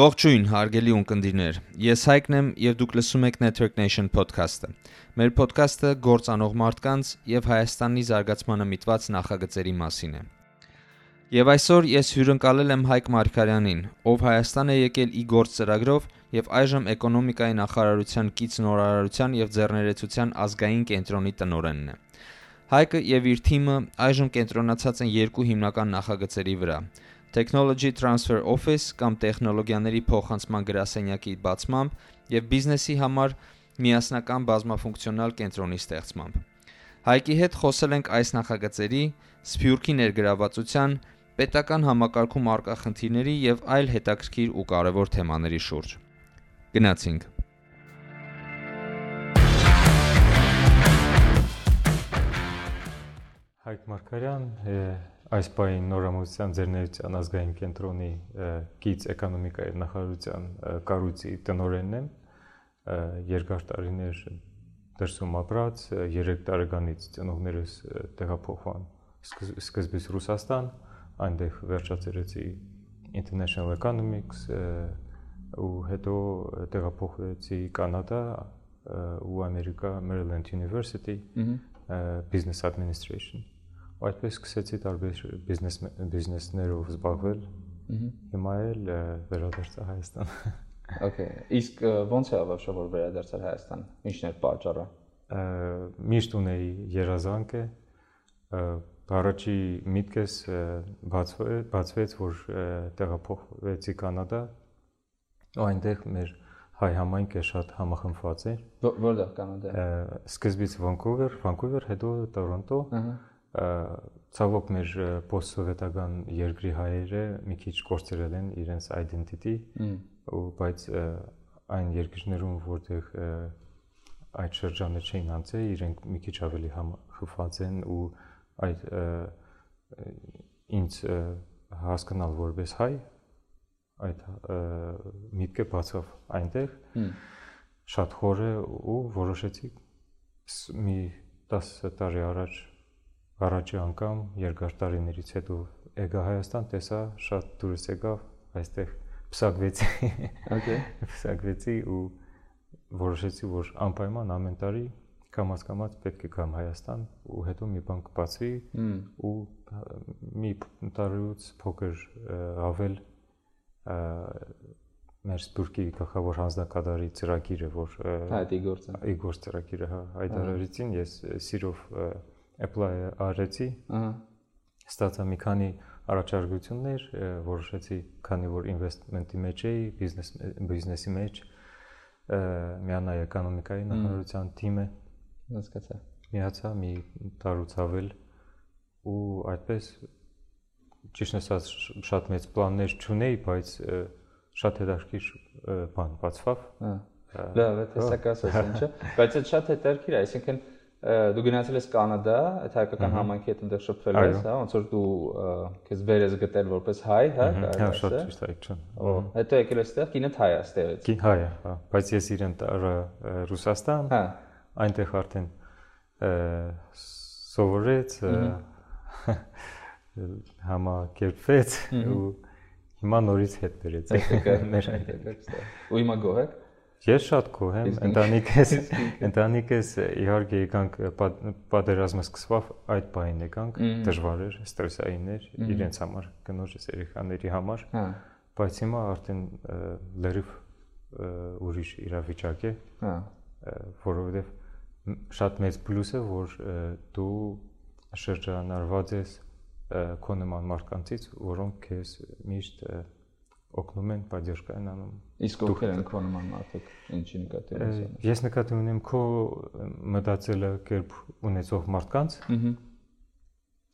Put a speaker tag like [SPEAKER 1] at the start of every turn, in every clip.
[SPEAKER 1] Ողջույն, հարգելի ունկնդիրներ։ Ես Հայկն եմ եւ դուք լսում եք Network Nation podcast-ը։ Մեր podcast-ը գործանող մարդկանց եւ Հայաստանի զարգացմանը միտված նախագծերի մասին է։ Եվ այսօր ես հյուրընկալել եմ Հայկ Մարկարյանին, ով Հայաստան է եկել ի գործ ծրագրով եւ այժմ էկոնոմիկայի նախարարության կից նորարարության եւ ձեռներեցության ազգային կենտրոնի տնօրենն է։ Հայկը եւ իր թիմը այժմ կենտրոնացած են երկու հիմնական նախագծերի վրա՝ Technology Transfer Office կամ տեխնոլոգիաների փոխանցման գրասենյակի բացմամբ եւ բիզնեսի համար միասնական բազմաֆունկցիոնալ կենտրոնի ստեղծմամբ։ Հայկի հետ խոսել ենք այս նախագծերի, Սփյուռքի ներգրավվածության, պետական համակարգում արկա խնդիրների եւ այլ հետաքրքիր ու կարևոր թեմաների շուրջ։ Գնացինք։
[SPEAKER 2] Հայկ Մարկարյան, այս պահին նորամուծության ձեռներության ազգային կենտրոնի գից էկոնոմիկայի նախարարության կառույցի տնօրենն եմ երկար տարիներ դրսում ապրած 3 տարեկանից ծնողներս տեղափոխվան սկզբից Ռուսաստան այնտեղ վերջացրեցի International Economics ու հետո տեղափոխվեցի Կանադա ու Ամերիկա Maryland University Business Administration այդպես սկսեցի տարբեր բիզնես բիզնեսներով զբաղվել։ Հիմա էլ վերադարձա Հայաստան։
[SPEAKER 1] Okay, իսկ ո՞նց է ավարտվել որ վերադարձար Հայաստան։ Ինչն էր պատճառը։
[SPEAKER 2] Միշտ ունեի երազանքը, առաջի միտքս բացվեց, բացվեց, որ տեղափոխվեցի Կանադա։ այնտեղ մեր հայ համայնքը շատ համախմբված էր։
[SPEAKER 1] Որտեղ Կանադա։
[SPEAKER 2] Սկզբից Վանկուվեր, Վանկուվեր, հետո Տորոնտո։ Ահա ցավոք մեր post-սովետական երկրի հայերը մի քիչ կորցրել են իրենց identity ու բայց այն երկրներում որտեղ այդ շրջանը չէին անցել իրենք մի քիչ ավելի խփված են ու այդ ինձ հասկանալ որպես հայ այդ միտքը բացավ այնտեղ շատ խորը ու որոշեցի մի 10 տարի առաջ առաջի անգամ երկար տարիներից հետո եկա Հայաստան, տեսա շատ դուրս եկավ, այստեղ փսակվեցի։ Okay։ Փսակվեցի ու որոշեցի, որ անպայման ամեն տարի կամած-կամած պետք է գամ Հայաստան ու հետո մի բան կբացվի ու մի տարուց փոքր ավել մեր Սփյուռքի գլխավոր հանձնակատարի ծրագիրը, որ
[SPEAKER 1] իգործ
[SPEAKER 2] իգործ ծրագիրը, հա, այդ արարիցին ես սիրով apply արեցի։ Ահա։ Ստացա մի քանի առաջարկություններ, որոշեցի, քանի որ investment-ի մեջ էի, business business-ի մեջ, միանա էկոնոմիկայի նախարարության թիմը
[SPEAKER 1] հասկացա։
[SPEAKER 2] Միացա մի տարուց ավել ու այդպես ճիշտ ասած շատ մեծ պլաններ չունեի, բայց շատ հետաքրքիր բան բացվավ։
[SPEAKER 1] Հա։ Լավ, դա տեսակաս է, ինչը, բայց այդ շատ հետաքրքիր է, այսինքն դու գնացել ես Կանադա, այդ հայկական համայնքի հետ այնտեղ շփվել ես, հա, ոնց որ դու քեզ վեր ես գտել որպես հայ, հա,
[SPEAKER 2] հա, շատ ճիշտ է, չէ։
[SPEAKER 1] Օ, հետո եկել ես այդտեղ, կինը հայ է այստեղից։
[SPEAKER 2] Կին հայ է, հա, բայց ես իրեն Ռուսաստան, հա, այնտեղ արդեն սովորեց, համակերպվեց ու հիմա նորից հետ բերեց մեր
[SPEAKER 1] այդ։ Ու հիմա գոհ եք։
[SPEAKER 2] Ես շատ գոհ եմ, ընտանիքս, ընտանիքս իհարկե եկանք պատերազմը սկսվավ այդ բանին եկանք, դժվար էր, ստրեսային էր իրենց համար, կնոջս երեխաների համար։ Հա։ Բայց հիմա արդեն լրիվ ուրիշ իրավիճակ է։ Հա։ Որովհետև շատ մեծ պլյուս է, որ դու շրջանառված ես քո նման մարդկանցից, որոնք քեզ միշտ օգնում են, բաժերկա են անում։
[SPEAKER 1] Իսկ ովքեր են քո նման մարդիկ, ինչի նկատի ունես։
[SPEAKER 2] Ես նկատի ունեմ քո մտածելը կերպ ունեցող մարդկանց։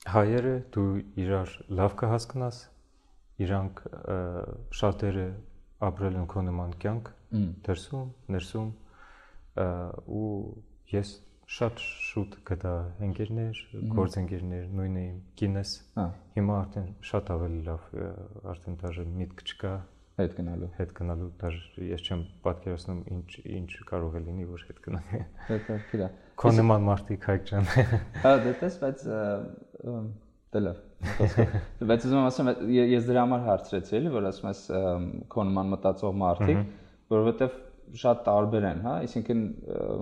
[SPEAKER 2] Հայերը դու իրար լավ կհասկանաս, իրանք շատերը ապրել են քո նման կյանք, դրսում, ներսում ու ես շատ շուտ գտա ընկերներ, գործընկերներ, նույնը իմ կինս։ Հա։ Հիմա արդեն շատ ավելի լավ, արդեն դաժե միտք չկա
[SPEAKER 1] հետ գնալու։
[SPEAKER 2] Հետ գնալու դաժե ես չեմ պատկերացնում ինչ ինչ կարող է լինի, որ հետ գնալի։
[SPEAKER 1] Հետաքրքիր է։
[SPEAKER 2] Քո նման մարդիկ հայք ջան։
[SPEAKER 1] Հա, դե տես, բայց Դե լավ։ Բայց ուզում եմ ասեմ, ես դրա համար հարցրեցի, էլի, որ ասում ես քո նման մտածող մարդիկ, որովհետև շատ տարբեր են, հա, այսինքն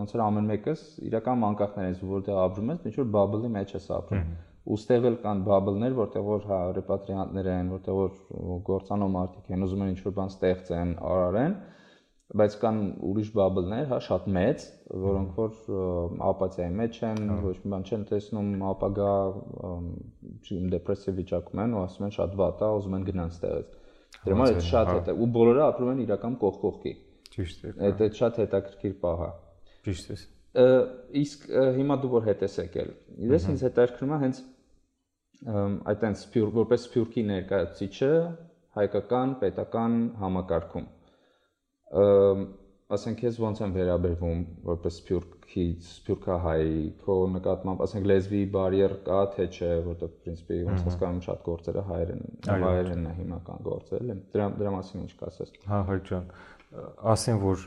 [SPEAKER 1] ոնց որ ամեն մեկս իրական մանկախներ են, որտեղ ապրում ես, ինչ որ bubble-ի մեջ ես ապրում։ Ոստեղ էլ կան bubble-ներ, որտեղ որ հա ռեպատրիանտներ են, որտեղ որ գործանող մարդիկ են, ուզում են ինչ որ բան ստեղծեն, արարեն, բայց կան ուրիշ բաբլներ, հա, շատ մեծ, որոնք որ ապաթիայի մեջ են, ոչ մի բան չեն տեսնում, ապագա դեպրեսիվ վիճակում են ու ասում են շատ վատ է, ուզում են գնան ստեղից։ Դրա համար այդ շատ հետ է ու բոլորը ապրում են իրական կողք կողքի։
[SPEAKER 2] Ճիշտ է։
[SPEAKER 1] Այդ այդ շատ հետաքրքիր պահ է։
[SPEAKER 2] Ճիշտ է։
[SPEAKER 1] Իսկ հիմա դու որ հետ ես եկել։ Ես ինձ հետաքրքրում է հենց այդ այնց որպես սփյուռքի ներկայացուցիչը հայկական պետական համակարգում ասենք ես ոնց եմ վերաբերվում որպես սփյուռքից սփյուռքահայ քո նկատմամբ ասենք լեզվի բարիեր կա թե չէ որտեղ պրինցիպի ոնց հասկանում շատ գործերը հայերեն հայերենն է հիմնական գործը էլ դրա դրա մասին ինչ կասես
[SPEAKER 2] հա հայ ջան ասեմ որ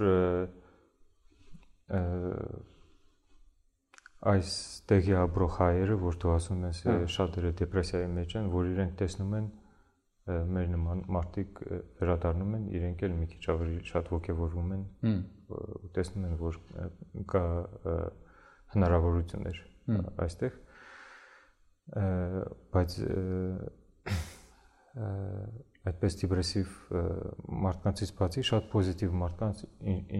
[SPEAKER 2] այս տեղի ապրող հայերը որ դու ասում ես շատերը դեպրեսիայի մեջ են որ իրենք տեսնում են մեր նման մարդիկ վերադառնում են, իրենք էլ մի քիչ ավելի շատ ողջևորվում են ու տեսնում են, որ կա հնարավորություններ այստեղ բայց այդպես դեպրեսիվ մարդկանցից բացի շատ պոզիտիվ մարդկանց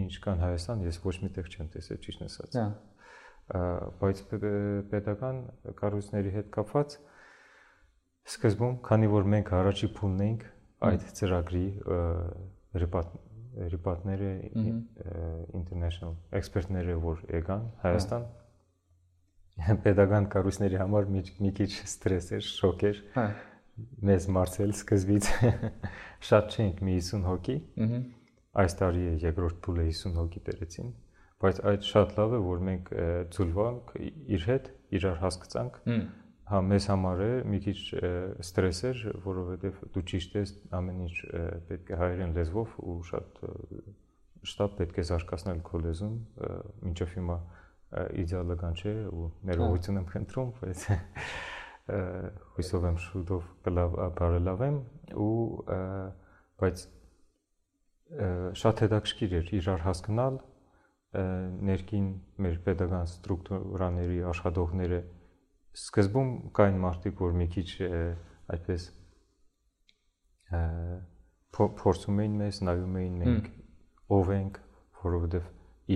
[SPEAKER 2] ինչ կան Հայաստան, ես ոչ միտեղ չեմ տեսել ճիշտ ասած։ Հա։ Բայց պետական կառույցների հետ կապված Սկզբում, քանի որ մենք առաջի փուլն էինք այդ ծրագրի ռեպատ ռեպատները international էքսպերտները որ եկան Հայաստան pedagogan կառույցների համար մի քիչ ստրես էր, շոկ էր։ Հա։ Մեզ մարցել սկզբից շատ չենք մի 50 հոգի։ Այս տարի երկրորդ փուլը 50 հոգի բերեցին, բայց այդ շատ լավ է, որ մենք ծուլվանք իր հետ, իրար հասկացանք։ Հա, մեզ համար է մի քիչ ստրես էր, որովհետև դու ճիշտ ես, ամեն ինչ պետք է հայերեն լեզվով ու շատ շտապ պետք է զարգացնել քո լեզուն, մինչև հիմա իդեալը կան չէ ու ներողություն եմ խնդրում, բայց հույսով եմ շուտով բարելավեմ ու բայց շատ հետաքրքիր էր իրար հասկանալ ներքին մեր pedagogan ստրուկտուրաների աշխատողները սկզբում կային մարդիկ, որ մի քիչ այդպես փորձում էին մեզ, նայում էին մենք ով ենք, որովհետև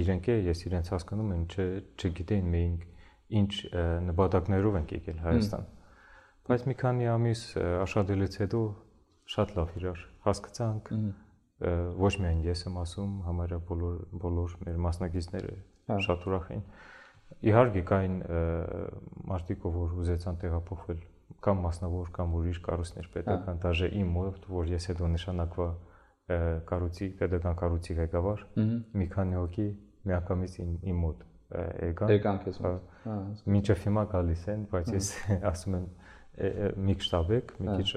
[SPEAKER 2] իրենք է, ես իրենց հասկանում եմ, չգիտեին մենք ինչ նպատակներով ենք եկել Հայաստան։ Բայց մի քանի ամիս աշխատելուց հետո շատ լավ իրար հասկացանք ոչ միայն ես եմ ասում, համարյա բոլոր բոլոր մեր մասնակիցները հա։ շատ ուրախ էին։ Իհարկե կային մարդիկ, որ ուզեցան տեղափոխվել կամ մասնավոր կամ ուրիշ կառույցներ պետական, դաժե իմ մոտ, որ ես հետո նշանակվա կառույցի, պետական կառույցի ղեկավար, մի քանի հոգի միանգամից իմ մոտ եկան։
[SPEAKER 1] Եկան քեզ մոտ։
[SPEAKER 2] Հա։ Մինչև հիմա գալիս են, բայց ես ասում եմ մի քիչ տաբեք, մի քիչ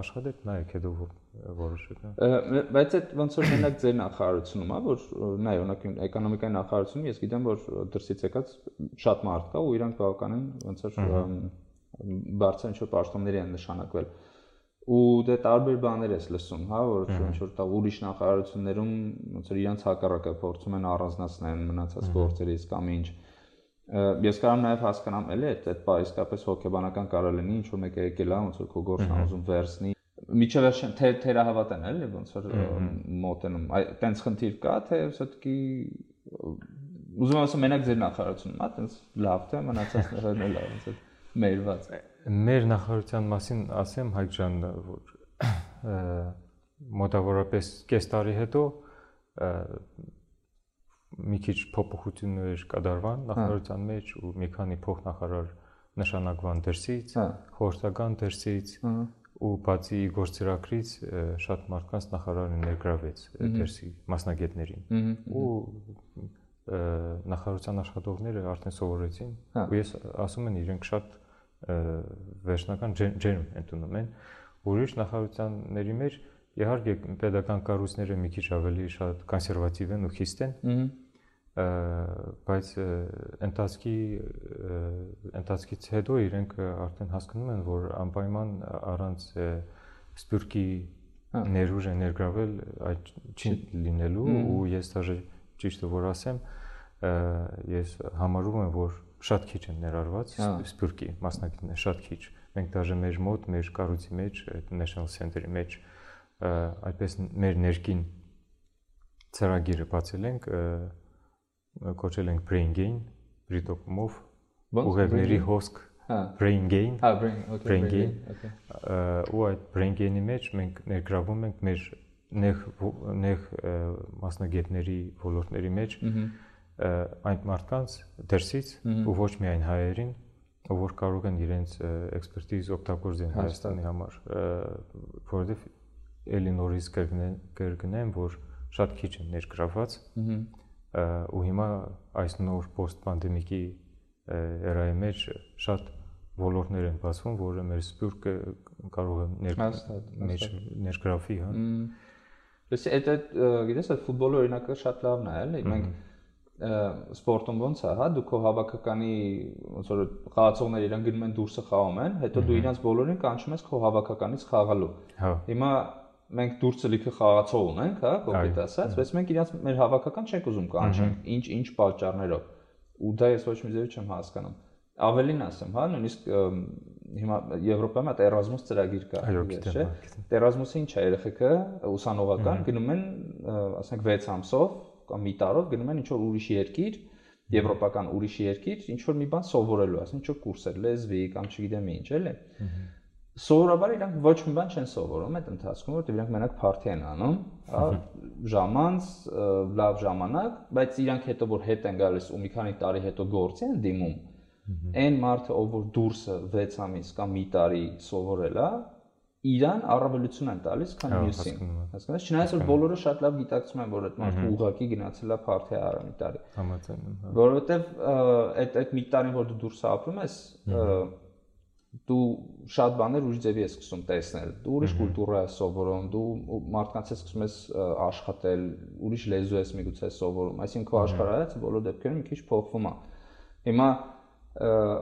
[SPEAKER 2] աշխատեք, նայեք հետո որոշեք։
[SPEAKER 1] Բայց այդ ոնց որ մենակ ձեր նախարարությունում է, որ նայ, օրինակ էկոնոմիկայի նախարարությունում ես գիտեմ, որ դրսից եկած շատ մարդ կա ու իրանք բավականին ոնց որ բարձր ինչ որ պաշտոնների են նշանակվել ու դե տարբեր բաներ ես լսում, հա, որ ինչ որ տա ուրիշ նախարարություններում ոնց որ իրանք հակառակը փորձում են առանձնացնել մնացած գործերից կամ ինչ ես կարամ նաև հասկանամ էլի այդ այդ իսկապես հոգեբանական կարող լինի ինչ որ մեկը եկել է ոնց որ քո գործն ուզում վերցնի միջև վերջին թե թերահավատ են էլի ոնց որ մոտենում այ տենց խնդիր կա թե все-таки ուզում եմ ասեմ մենակ ձեր նախարարությունն է տենց լավ թե մնացածներն էլ ոնց որ մերված
[SPEAKER 2] մեր նախարարության մասին ասեմ հայկ ջան որ մոտավորապես կես տարի հետո մի քիչ փոփոխություններ կդարվան հա։ նախարարության մեջ ու մի քանի փոխնախարար նշանակվան դրսից, հա։ խորհրդական դրսից, ու բացի գործերակրից շատ մարդկանց նախարարը ներգրավեց դերսի մասնագետներին ու նախարարության աշխատողները արդեն սովորեցին հա։ ու ես ասում եմ իրենք շատ վերջնական ջերմ ընդունում են ուրիշ նախարարությունների մեջ իհարկե pedagogan կառույցները մի քիչ ավելի շատ կոնսերվատիվ են ու խիստ են բայց ընթացքի ընթացքից հետո իրենք արդեն հասկանում են, որ անպայման առանց սպյուրքի հա։ ներուժը ներգրավել այդ չի լինելու ու ես դաժե ճիշտը որ ասեմ ես համարում եմ որ շատ քիչ են ներառված հա։ սպյուրքի մասնակիցներ շատ քիչ մենք դաժե մեր մոտ մեր կառույցի մեջ այդ National Center-ի մեջ այդպես մեր ներքին ծրագիրը բացել ենք կոչել ենք brain gain բրիտոկումով ուղեղների հոսք
[SPEAKER 1] հա
[SPEAKER 2] brain gain
[SPEAKER 1] հա brain okay
[SPEAKER 2] brain gain ու այդ brain gain-ի մեջ մենք ներգրավում ենք մեր նեղ նեղ մասնագետների ոլորտների մեջ այդ մարդկանց դերսից ու ոչ միայն հայերին որ կարող են իրենց էքսպերտիզ օգտագործեն Հայաստանի համար որովհետև էլի նորից կրկնեմ որ շատ քիչ են ներգրաված ու հիմա այս նոր post pandemic-ի երայի մեջ շատ ոլորտներ են բացվում, որը մեր սպյուրքը կարող է մեջ ներգրավվի, հա։
[SPEAKER 1] Լսի, այդ գիտես, այդ ֆուտբոլը օրինակը շատ լավն է, էլի։ Մենք սպորտում ոնց է, հա, դու քո հավաքականի ոնց որ խաղացողները իրան գնում են դուրսը խաղում են, հետո դու իրանց բոլորին կանչում ես քո հավաքականից խաղալու։
[SPEAKER 2] Հա։
[SPEAKER 1] Հիմա մենք դուրսը լիքը խաղացող ունենք, հա, կոկետ ասած, բայց մենք իրանց մեր հավաքական չենք ուզում կանչենք, ինչ ինչ պատճառներով։ Ու դա ես ոչ մի ձևի չեմ հասկանում։ Ավելին ասեմ, հա, նույնիսկ հիմա Եվրոպայում այդ Erasmus ծրագիր կա,
[SPEAKER 2] չէ՞։
[SPEAKER 1] Erasmus-ը ինչ է երեխեքը ուսանողական գնում են, ասենք 6 ամսով կամ մի տարով գնում են ինչ որ ուրիշ երկիր, եվրոպական ուրիշ երկիր, ինչ որ մի բան սովորելու, ասենք ինչ որ կուրսեր, լեզվի կամ չգիտեմ ինչ, էլի սովորաբար իրանք ոչ մի բան չեն սովորում այդ ընթացքում, որովհետև իրանք մենակ party են անում, հա, ժամանց, լավ ժամանակ, բայց իրանք հետո որ հետ են գալիս ու մի քանի տարի հետո գործի են դիմում, այն մարդը, ով որ դուրսը 6 ամիս կամ մի տարի սովորել է, իրան առավելություն են տալիս, քան մյուսին։ Հասկանաս, չնայած որ բոլորը շատ լավ գիտակցում են, որ այդ մարդը ուղակի գնացել է party արա մի տարի։
[SPEAKER 2] Համաձայն եմ։ հա։
[SPEAKER 1] Որովհետև այդ այդ մի տարին, որ դու դուրս ապրում ես, դու շատ բաներ ուրիշ ձևի ես սկսում տեսնել։ Դու ուրիշ կուլտուրա ես սովորում, դու մարդկանց ես սկսում ես աշխատել, ուրիշ լեզու ես միգուցե սովորում։ Այսինքն քո աշխարհայացը բոլոր դեպքերում մի քիչ փոխվում է։ Հիմա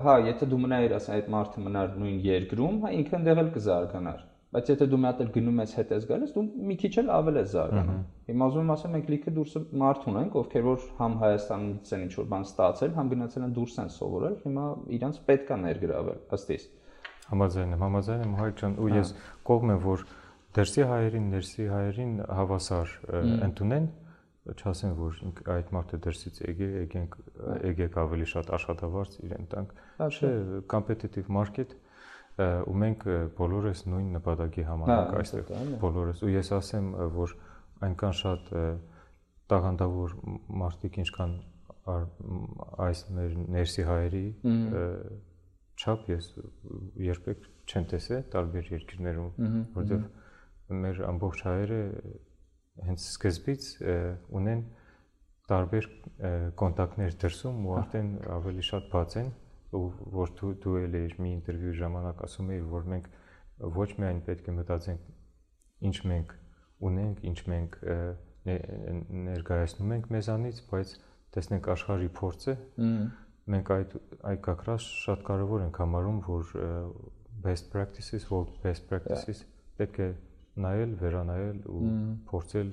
[SPEAKER 1] հա, եթե դու մնայիր ասա այդ մարդը մնար նույն երկրում, հա ինքը ընդեղ էլ կզարգանար։ Բայց եթե դու մի հատ էլ գնում ես հետ ես գալիս, դու մի քիչ էլ ավել ես զարգանում։ Հիմա ուզում եմ ասեմ, մենք լիքը դուրսը մարդ ունենք, ովքեր որ համ Հայաստանից են ինչ որ բան ստացել, համ գնացել են դուրս են սովորել, հիմա իրանց պետք է ներգրավել, ըստ իս։
[SPEAKER 2] Համաձայն եմ, համաձայն եմ Հայկ ջան, ու ես կողմ եմ, որ դերսի հայերին, ներսի հայերին հավասար ընդունեն, չասեն, որ այդ մարդը դերսից եկե, եկենք եկեք ավելի շատ աշխատավարձ իրեն տանք։ Չէ, competitive market ու մենք բոլորս նույն նպատակի համար ենք այստեղ բոլորս ու ես ասեմ որ այնքան շատ տաղանդավոր մարդիկ ինչքան այս մեր ներսի հայերի չափ ես երբեք չեմ տեսել տարբեր երկրներում, որովհետև մեր ամբողջ հայերը հենց սկզբից ունեն տարբեր կոնտակտներ դրսում ու արդեն ավելի շատ բաց են որ դու դու էլ ես մի ինտերվյուի ժամանակ ասում էի որ մենք ոչ միայն պետք է մտածենք ինչ մենք ունենք, ինչ մենք ներկայացնում ենք մեզանից, բայց տեսնենք աշխարհի փորձը, մենք այդ այդ կակրած շատ կարևոր ենք համարում, որ best practices, world best practices պետք է նայել, վերանայել ու փորձել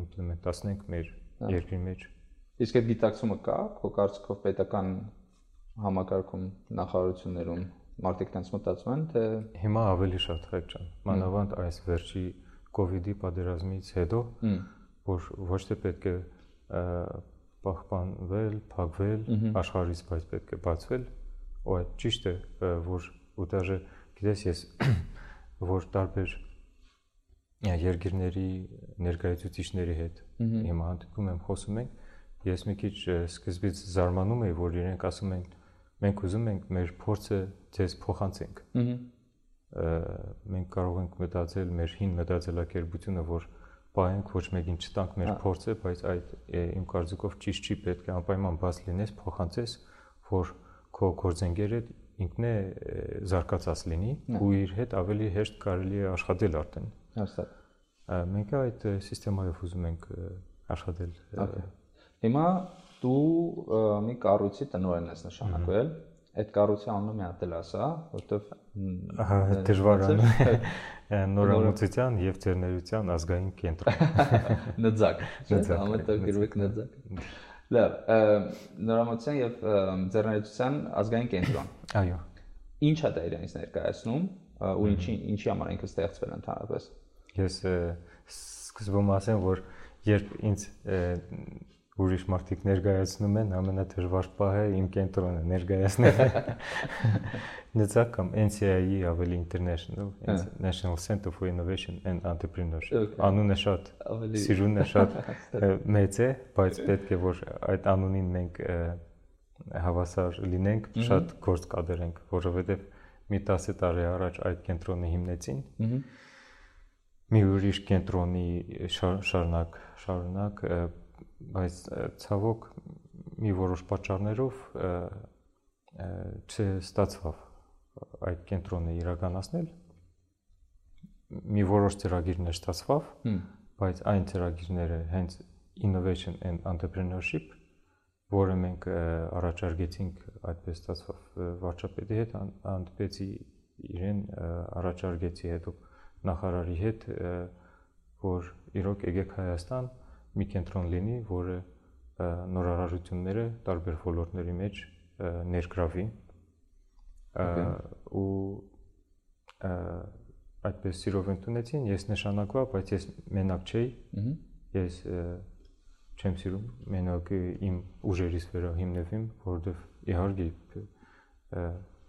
[SPEAKER 2] իմպլեմենտացնենք մեր երկրի մեջ։
[SPEAKER 1] Իսկ այդ գիտակցումը կա, քո կարծիքով պետական համակարգում, նախարարություններում մարդիկ տենց մտածում են, թե
[SPEAKER 2] հիմա ավելի շատ հայտ ջան։ Մանավանդ այս վերջի կ ូវ իդի պատերազմից հետո, որ ոչ թե պետք է պահպանվել, փակվել, աշխարհից բայց պետք է բացվել, ու այդ ճիշտ է, որ ու դաժե գիտես ես որ տարբեր երկիրների ներկայացուցիչների հետ հիմա հանդիպում եմ խոսում ենք, ես մի քիչ սկզբից զարմանում եի, որ իրենք ասում են մենք ուզում ենք մեր փորձը ձեզ փոխանցենք։ Մենք կարող ենք մտածել մեր հին մտածելակերպությունը, որ պահենք ոչ մեկին չտանք մեր փորձը, բայց այդ իմ կարծիքով ճիշտ չի, պետք է անպայման բաց լինես, փոխանցես, որ քո գործընկերը ինքն է զարգացած լինի ու իր հետ ավելի հեշտ կարելի է աշխատել արդեն։
[SPEAKER 1] Հաստատ։
[SPEAKER 2] Մենք այդ համակարգով ուզում ենք աշխատել։
[SPEAKER 1] Հիմա դու մի կառույցի տնօրեն ես նշանակվել այդ կառույցի անունը մի հատ էլ ասա, որովհետև
[SPEAKER 2] ահա դժվար է նորամուծության եւ ձեռներության ազգային կենտրոն։
[SPEAKER 1] Նձակ։ Ամենը գրվեք նձակ։ Լավ, նորամուծության եւ ձեռներության ազգային կենտրոն։
[SPEAKER 2] Այո։
[SPEAKER 1] Ինչ է դա իրենից ներկայացնում ու ինչի ինչի համար ինքը ստեղծվել ընդհանրապես։
[SPEAKER 2] Ես սկզբում ասեմ, որ երբ ինձ ուրիշ մարդիկ ներկայացնում են, ամենադժվար պահը իմ կենտրոնը ներկայացնելը։ Նծակ կամ NCI-ի ավելի international, National Center for Innovation and Entrepreneurship։ Անունը շատ սիրուն է, շատ մեծ է, բայց պետք է որ այդ անունին մենք հավասար լինենք, շատ գործ կատարենք, որովհետև մի 10 տարի առաջ այդ կենտրոնը հիմնեցին։ Մի ուրիշ կենտրոնի շարունակ շարունակ բայց ցավոք մի որոշ պատճառներով չստացվավ այդ կենտրոնը իրականացնել մի որոշ ծրագիրներ ստացվավ բայց այն ծրագիրները հենց innovation and entrepreneurship որը մենք առաջարկեցինք այդպես ստացվավ վարչապետի հետ հանդիպեցի իրեն առաջարկեցի հետո նախարարի հետ որ իրոք եկեք Հայաստան մի կենտրոն լինի, որը նորարարությունները տարբեր ոլորտների մեջ ներգրավի ու այդպես սիրով ընդունեցին, ես նշանակվա, բայց ես մենակ չէի։ Ես չեմ սիրում մենակ իմ ուժերից վրա հիմնվեմ, որովհետև իհարկե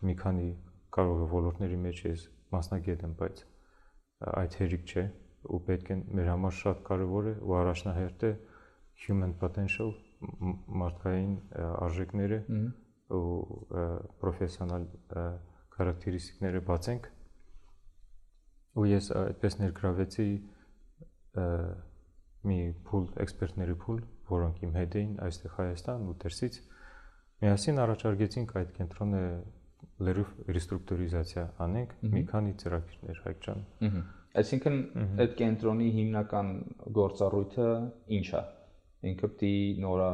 [SPEAKER 2] մի քանի կարող է ոլորտների մեջ ես մասնագետ եմ, բայց այդ հերիք չէ ու պետք է մեր համար շատ կարևոր է ու առաջնահերթ է human potential մարդկային արժեքները ու պրոֆեսիոնալ քարակտերիստիկները բացենք ու ես այդպես ներգրավեցի մի փուլ էքսպերտների փուլ, որոնք իմ հետ էին այստեղ Հայաստան ու դերսից միասին առաջարկեցինք այդ կենտրոնը լրիվ ռեստրուկտուրիզացիա անենք մի քանի ծրագիրներ հայք ջան։ Ահա
[SPEAKER 1] Այսինքն այդ կենտրոնի հիմնական գործառույթը ի՞նչ է։ Ինքը պիտի նորա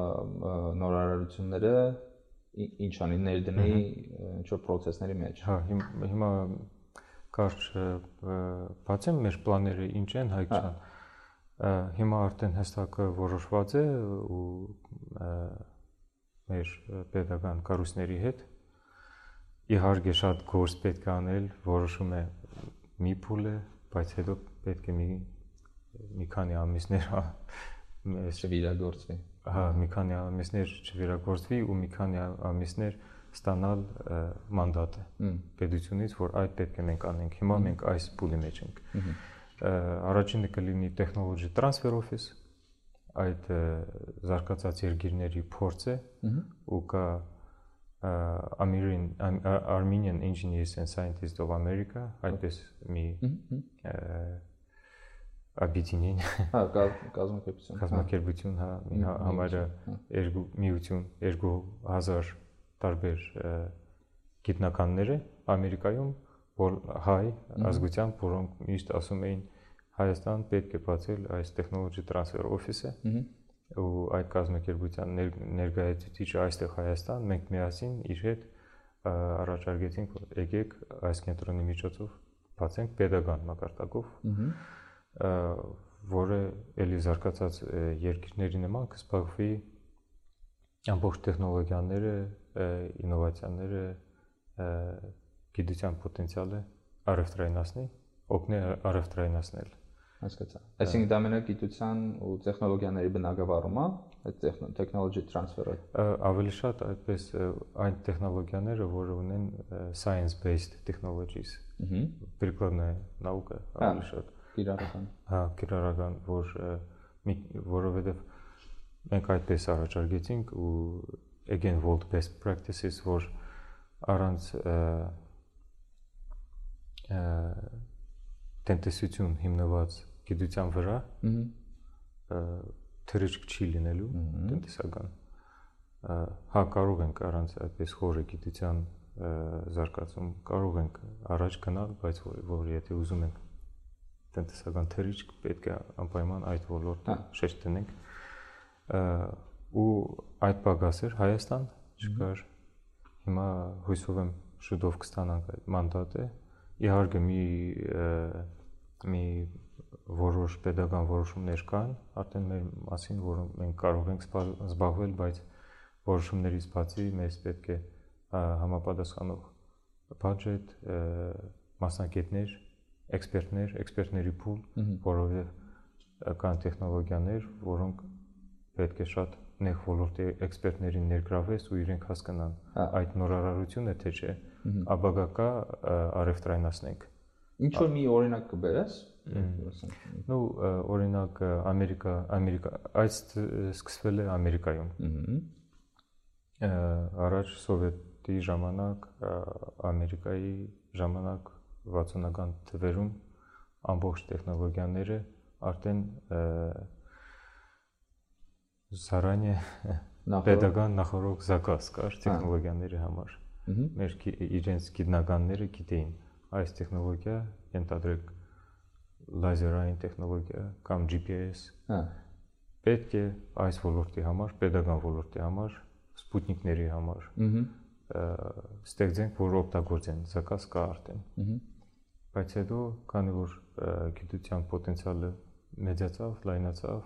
[SPEAKER 1] նորարարությունները ինչ անի ներդնի ինչ որ process-ների մեջ։
[SPEAKER 2] Հա, հիմա կարճ բացեմ մեր պլանները ինչ են հայկական։ հա։ Հիմա արդեն հստակ որոշված է ու մեր pedagogan կառույցների հետ իհարկե շատ գործ պետք է անել, որոշում է մի փուլը բայց հետո պետք է մի մի քանի ամիսներ
[SPEAKER 1] չվիրագործվի։
[SPEAKER 2] Հա, մի քանի ամիսներ չվիրագործվի ու մի քանի ամիսներ ստանալ մանդատը պետությունից, որ այդ պետք է մենք անենք։ Հիմա մենք այս փուլի մեջ ենք։ Առաջինը կլինի technology transfer office, այդ զարգացած երկիրների փորձը ու կա Armenian Armenian Engineers and Scientists of America, այդպես մի объединение։
[SPEAKER 1] Հա, կազմակերպություն։
[SPEAKER 2] Կազմակերպություն, հա, մի համարը երկու միություն 2000 տարբեր գիտնականները Ամերիկայում, որ հայ ազգությամբ, որոնք միշտ ասում էին Հայաստան պետք է բացել այս technology transfer office-ը ու այդ կազմակերպության ներկայացուցիչը այստեղ Հայաստան, մենք միասին իր հետ առաջարկեցինք, որ եկեք այս կենտրոնի միջոցով բացենք pedagogan մակարդակով, որը ելի զարգացած երկիրների նման կսպասվի ամբողջ տեխնոլոգիաները, ինովացիաները, գիտության պոտենցիալը առևտրայնացնի, օգնի առևտրայնացնել
[SPEAKER 1] Հասկացա։ Այսինքն դա մենակ գիտության ու տեխնոլոգիաների բնագավառում է, այդ technology transfer-ը։
[SPEAKER 2] Ավելի շատ այդպես այն տեխնոլոգիաները, որը ունեն science based technologies։ Ահա։ Прикладная наука, ավելի շատ։
[SPEAKER 1] Կիրառական։
[SPEAKER 2] Հա, կիրառական, որ որովհետև մենք այդպես առաջարկեցինք ու again world best practices, որ առանց տնտեսություն հիմնված գիտության վրա թրիչք չի լինելու տնտեսական հա կարող ենք առանց այդպես խորը գիտության զարգացում կարող ենք առաջ գնալ բայց որ եթե ուզում ենք տնտեսական թրիչք պետք է անպայման այդ ոլորտը հա։ շեշտ դնենք ու այդ պակասեր Հայաստան չկար հիմա հույսով եմ շուտով կստանանք այդ մանդատը իհարկե մի մի որոշ pedagogan որոշումներ կան արդեն մեր մասին որ մենք կարող ենք զբաղվել բայց որոշումներից բացի մեզ պետք է համապատասխանող budget մասնակիցներ էքսպերտներ էքսպերտների փուլ որովհետև կան տեխնոլոգիաներ որոնք պետք է շատ նեղ ոլորտի էքսպերտներին ներգրավես ու իրենք հասկանան այդ նորարարությունը թե չէ աբագակա արևտրայնացնենք
[SPEAKER 1] ինչ որ մի օրինակ կբերես
[SPEAKER 2] նու օրինակ ամերիկա ամերիկա այդ սկսվել է ամերիկայում առաջ սովետի ժամանակ ամերիկայի ժամանակ 60-ական թվերում ամբողջ տեխնոլոգիաները արդեն Սարանի pedagogan նախորդ զակաս կար տեխնոլոգիաների համար։ Մեր իրենց գիտնականները գիտեին այս տեխնոլոգիա ենթադրեք լազերային տեխնոլոգիա կամ GPS։ Հա։ Պետք է այս ոլորտի համար, pedagogan ոլորտի համար, սպուտնիկների համար։ Ահա ստեղծենք, որ օգտագործեն, զակաս կա արդեն։ Ահա բայց հետո քանի որ գիտության պոտենցիալը մեծացավ, լայնացավ,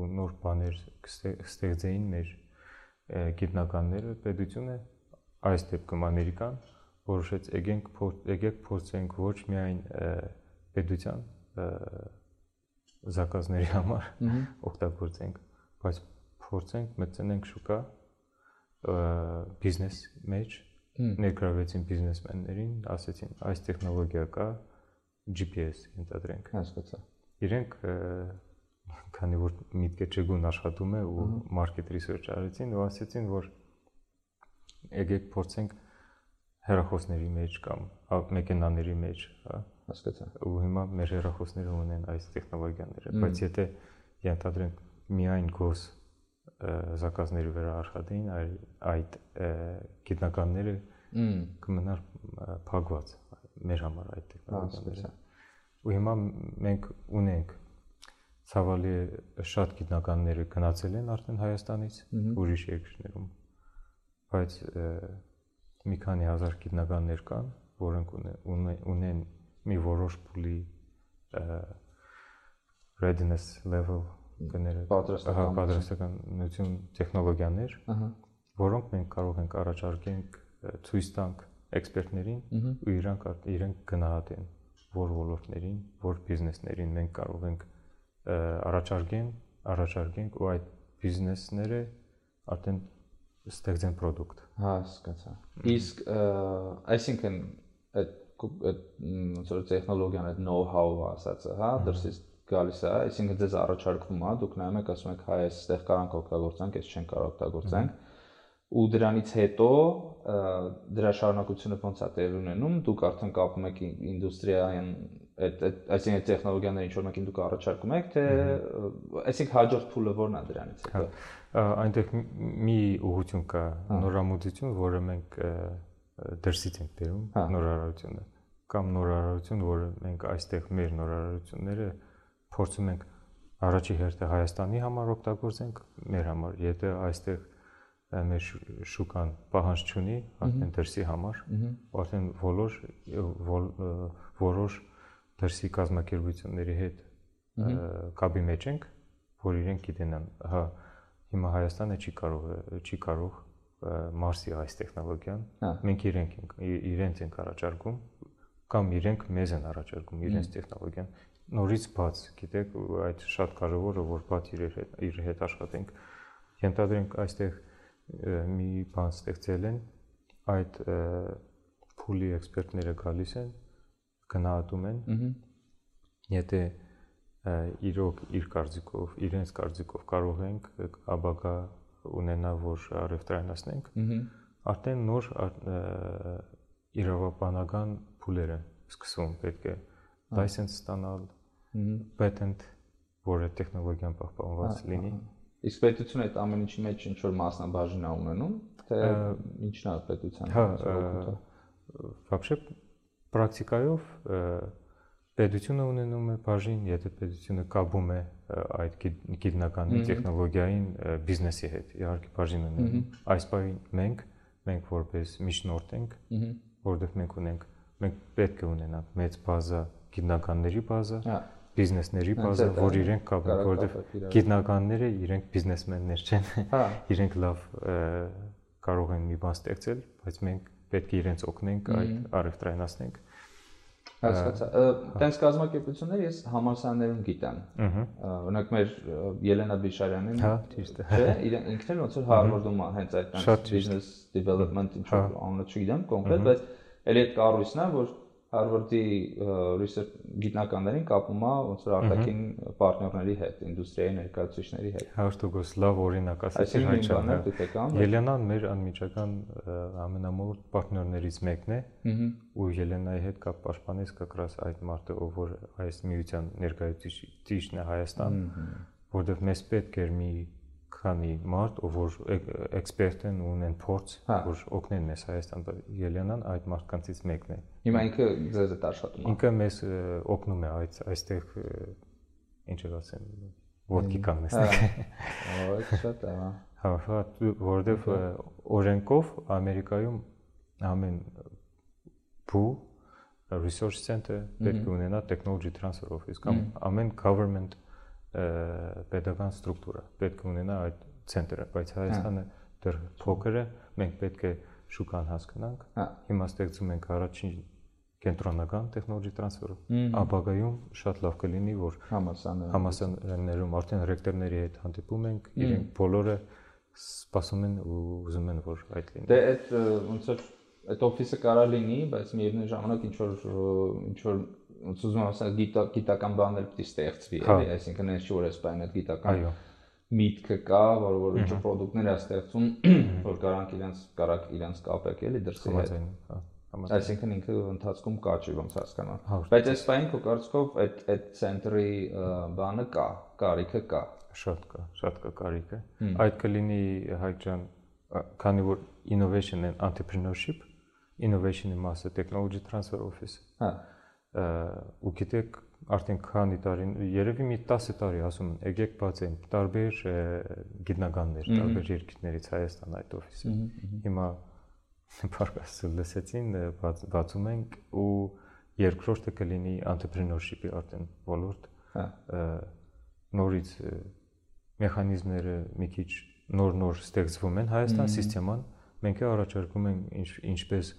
[SPEAKER 2] ու նոր բաներ կստեղծեին մեր գիտնականները, պետությունը այս դեպքում Ամերիկան որոշեց եկենք եկեք փորձենք ոչ միայն պետության զակազների համար օգտագործենք, բայց փորձենք մտցնենք շուկա բիզնես մեջ ներգրավեցին բիզնեսմեններին, ասեցին այս տեխնոլոգիա կա GPS ընտրենք։
[SPEAKER 1] Հասկացա։
[SPEAKER 2] Իրենք քանի որ միտքը չգուն աշխատում է ու market research արեցին ու ասացին որ եկեք փորձենք հեռախոսների մեջ կամ մեքենաների մեջ, հա,
[SPEAKER 1] հասկացա։
[SPEAKER 2] Ու հիմա մեր հեռախոսները ունեն այս տեխնոլոգիաները, բայց եթե ենթադրենք միայն գոս զակազների վրա աշխատեին, այդ գիտնականները կմնար փակված մեր համար այդ տեխնոլոգիաները։ Ու հիմա մենք ունենք ցավալի շատ գիտնականները գնացել են արդեն Հայաստանից ուրիշ երկրներում բայց մի քանի հազար գիտնականներ կան որոնք ունեն մի որոշ փուլի readiness level կները պատրաստականություն տեխնոլոգիաներ որոնք մենք կարող ենք առաջարկենք ցույց տանք էքսպերտներին ու իրանք իրենք գնահատեն որ ոլորտներին, որ բիզնեսներին մենք կարող ենք առաջարկեն, առաջարկենք ու այդ բիզնեսները արդեն ստեղծեն product։
[SPEAKER 1] Հա, հասկացա։ Իսկ այսինքն այդ ոնց որ տեխնոլոգիան այդ know-how-ը ասածը, հա, դրսից գալիս է, այսինքն ձեզ առաջարկվում է, դուք նայում եք, ասում եք, հա, այստեղ կարանք օգտագործենք, այս չենք կարող օգտագործենք ու դրանից հետո դրա շարունակությունը ոնց է տեղ ունենում դուք արդեն կապում եք ինդուստրիային այդ այսինքն տեխնոլոգիաները ինչ որ մեկին դուք առաջարկում եք, թե այսինքն հաջորդ փուլը ո՞րն է դրանից հետո։
[SPEAKER 2] Այնտեղ մի ուղղություն կա, նորամուծություն, որը մենք դրսից ենք բերում, հա։ նորարարությունը կամ նորարարություն, որը մենք այստեղ մեր նորարարությունները փորձում ենք առաջի հերթը Հայաստանի համար օգտագործենք, մեր համար, եթե այստեղ մեր շուկան պահանջ չունի, արդեն դրսի համար, արդեն բոլոր որոշ դրսի կազմակերպությունների հետ կապի մեջ ենք, որ իրենք գիտենան, հա հիմա Հայաստանը չի կարող չի կարող Մարսի այս տեխնոլոգիան, հա։ մենք իրենք ենք իրենց ենք առաջարկում կամ իրենք մեզ են առաջարկում իրենց տեխնոլոգիան նորից բաց, գիտեք, այդ շատ կարևոր է որ բաց իր հետ իր հետ աշխատենք։ Ենթադրենք այստեղ մի բան ստեղծել են, այդ փուլի էքսպերտները գալիս են, գնահատում են։ Եթե իրոք իր կարծիքով, իրենց կարծիքով կարող ենք աբակա ունենալ, որ արևտրայնացնենք, արդեն նոր իրավաբանական փուլերը սկսվում պետք է license ստանալ, patent, որը տեխնոլոգիան պահպանված լինի։
[SPEAKER 1] Իսկ պետությունը այդ ամեն ինչի մեջ ինչ որ մասնաբաժին է ունենում, թե ինչն է պետության։
[SPEAKER 2] Հա, вообще պրակտիկայով պետությունը ունենում է բաժին, եթե պետությունը կապում է այդ գիտնականի տեխնոլոգիային բիզնեսի հետ, իհարկե բաժին ունենում։ Այս բանի մենք մենք որպես միջնորդ ենք, որովհետև մենք ունենք մենք պետք է ունենանք մեծ բազա գիտնականների բազա, հա բիզնեսների բազա, որ իրենք կապեն, որովհետև գիտնականները իրենք բիզնեսմեններ չեն։ Հա։ Իրենք լավ կարող են մի բան ստեղծել, բայց մենք պետք է իրենց օգնենք այդ առևտրայնացնենք
[SPEAKER 1] Հասկացա։ Տենց կազմակերպություններ ես համալսարաններում գիտեմ։ Օրինակ մեր Ելենա Բիշարյանին,
[SPEAKER 2] հա, ճիշտ է։
[SPEAKER 1] Չէ, իրեն ինքն էլ ոնց որ է հենց այդ business development ինչ որ անունը չգիտեմ կոնկրետ, բայց էլի այդ կառույցն է, որ Harvard-ի research գիտնականներին կապում է ոնց որ արտաքին պարտներների հետ, ինդուստրիայի ներկայացուցիչների հետ։
[SPEAKER 2] 100% լավ օրինակ ասեցի
[SPEAKER 1] հայչան։
[SPEAKER 2] Ելենան մեր անմիջական ամենամոտ պարտներներից մեկն է։ Ու Ելենայի հետ կապ պաշտպանեց կակրաս այդ մարդը, ով որ այս միության ներկայացուցիչն է Հայաստան, որովհետև մեզ պետք էր մի քանի մարդ, որ էքսպերտ են ու ունեն փորձ, հա։ որ օգնեն մեզ Հայաստան, Ելենան այդ մարդկանցից մեկն է։
[SPEAKER 1] Հիմա ինքը ձեզ է աշխատում։
[SPEAKER 2] Ինքը մեզ օգնում է այդ այստեղ ինչ ասեմ, ոտքի կանգնեցնեք։
[SPEAKER 1] Ահա, շատ է, հա։
[SPEAKER 2] Հա, հա, որովհետև օրենքով Ամերիկայում ամեն փու resource center պետք է ունենա technology transfer office կամ ամեն government pedagogan ստրուկտուրա պետք է ունենա այդ ցենտրը, բայց Հայաստանը դեռ փոքր է, մենք պետք է շուկան հասկանանք։ հա։ Հիմա ստեղծում ենք առաջին կենտրոնական տեխնոլոգի տրանսֆերը։ Աբագայում շատ լավ կլինի, որ համասարաններում արդեն ռեկտորների հետ հանդիպում ենք, իրենք բոլորը սպասում են ու ուզում են որ այդ լինի։
[SPEAKER 1] Դե այդ ոնց որ այդ օֆիսը կարա լինի, բայց միևնույն ժամանակ ինչ որ ինչ որ ոնց ուզում ասել գիտական բաներ պիտի ստեղծվի,
[SPEAKER 2] հա։
[SPEAKER 1] էլի, այսինքն այս շուր էս բանը գիտական միտքը կա, որ որ ինչ product-ներ է ստեղծում, որ կարանք իրենց կարակ իրենց կապեք էլի դրսի հետ։
[SPEAKER 2] հա,
[SPEAKER 1] Այսինքն ինքը ընթացքում կա չի ոնց հասկանալ։ հա, Բայց այս բանը քո կարծիքով այդ այդ ցենտրի բանը կա, կարիքը կա։
[SPEAKER 2] Շատ կա, շատ կա կարիքը։ Այդ կլինի Հայկ ջան, քանի որ innovation and entrepreneurship, innovation-ի մասը technology transfer office։ Հա ու գիտեք արդեն քանի տարի երևի մի 10 տարի ասում են եկեք բացեն տարբեր գիտնականներ տարբեր երկրներից Հայաստան այդ օֆիսը հիմա փարկասը լսեցին բացում ենք ու երկրորդը կլինի entrepreneurship-ի արդեն ոլորտ հա նորից մեխանիզմները մի քիչ նոր-նոր ստեղծվում են Հայաստան համակարգան մենք առաջարկում ենք ինչպես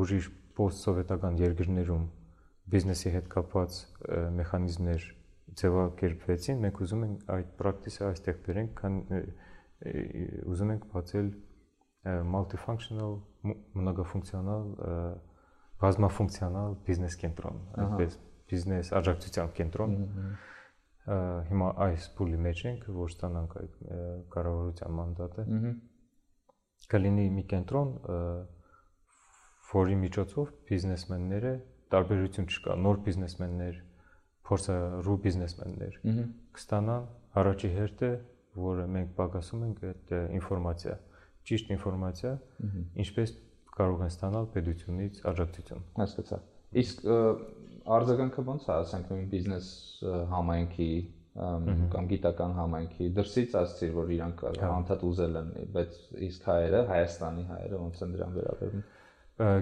[SPEAKER 2] ուրիշ post-սովետական երկրներում բիզնեսի հետ կապված մեխանիզմներ ձևակերպվեցին, մենք ուզում ենք այդ պրակտիսը այստեղ բերենք, քան ուզում ենք բացել multifunctional, մնագաֆունկցիոնալ, բազմաֆունկցիոնալ բիզնես կենտրոն, այդպես բիզնես աջակցության կենտրոն։ Հիմա այս փուլի մեջ ենք, որ ստանանք այդ կառավարության մանդատը։ Կլինի մի կենտրոն, որի միջոցով բիզնեսմենները տարբերություն չկա, նոր բիզնեսմեններ, փորձառու բիզնեսմեններ կստանան առաջի հերթը, որը մենք պակասում ենք այդ ինֆորմացիա, ճիշտ ինֆորմացիա, ինչպես կարող են ստանալ պետությունից աջակցություն։
[SPEAKER 1] Հասկացա։ Իսկ արձագանքը ո՞նց է, ասենք նույն բիզնես համայնքի կամ գիտական համայնքի դրսից ասցիր, որ իրանք հա։ անդադ ուզել են, բայց իսկ հայերը, Հայաստանի հայերը ոնց են դրան վերաբերվում։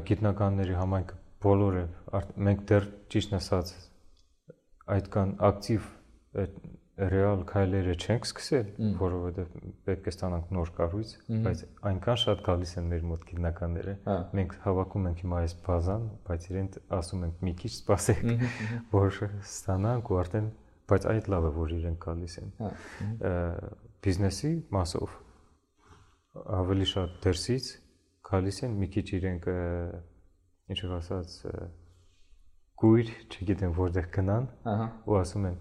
[SPEAKER 2] Գիտնականների համայնքը բոլորը մենք դեռ ճիշտ ասած այդքան ակտիվ ռեալ քայլերը չենք սկսել, որովհետև պետք է ստանանք նոր կառույց, բայց այնքան շատ գալիս են մեր մոտ գիտնականները։ հա։ Մենք հավաքում ենք հիմա այս բազան, բայց իրենք ասում ենք մի քիչ սպասեք, որ ստանանք ու արդեն, բայց այդ լավ է, որ իրենք գալիս են։ հա, Բիզնեսի մասով ավելի շատ դերսից գալիս են, մի քիչ իրենք ինչով ասած գույր, չգիտեմ որտեղ գնան, ահա, ու ասում են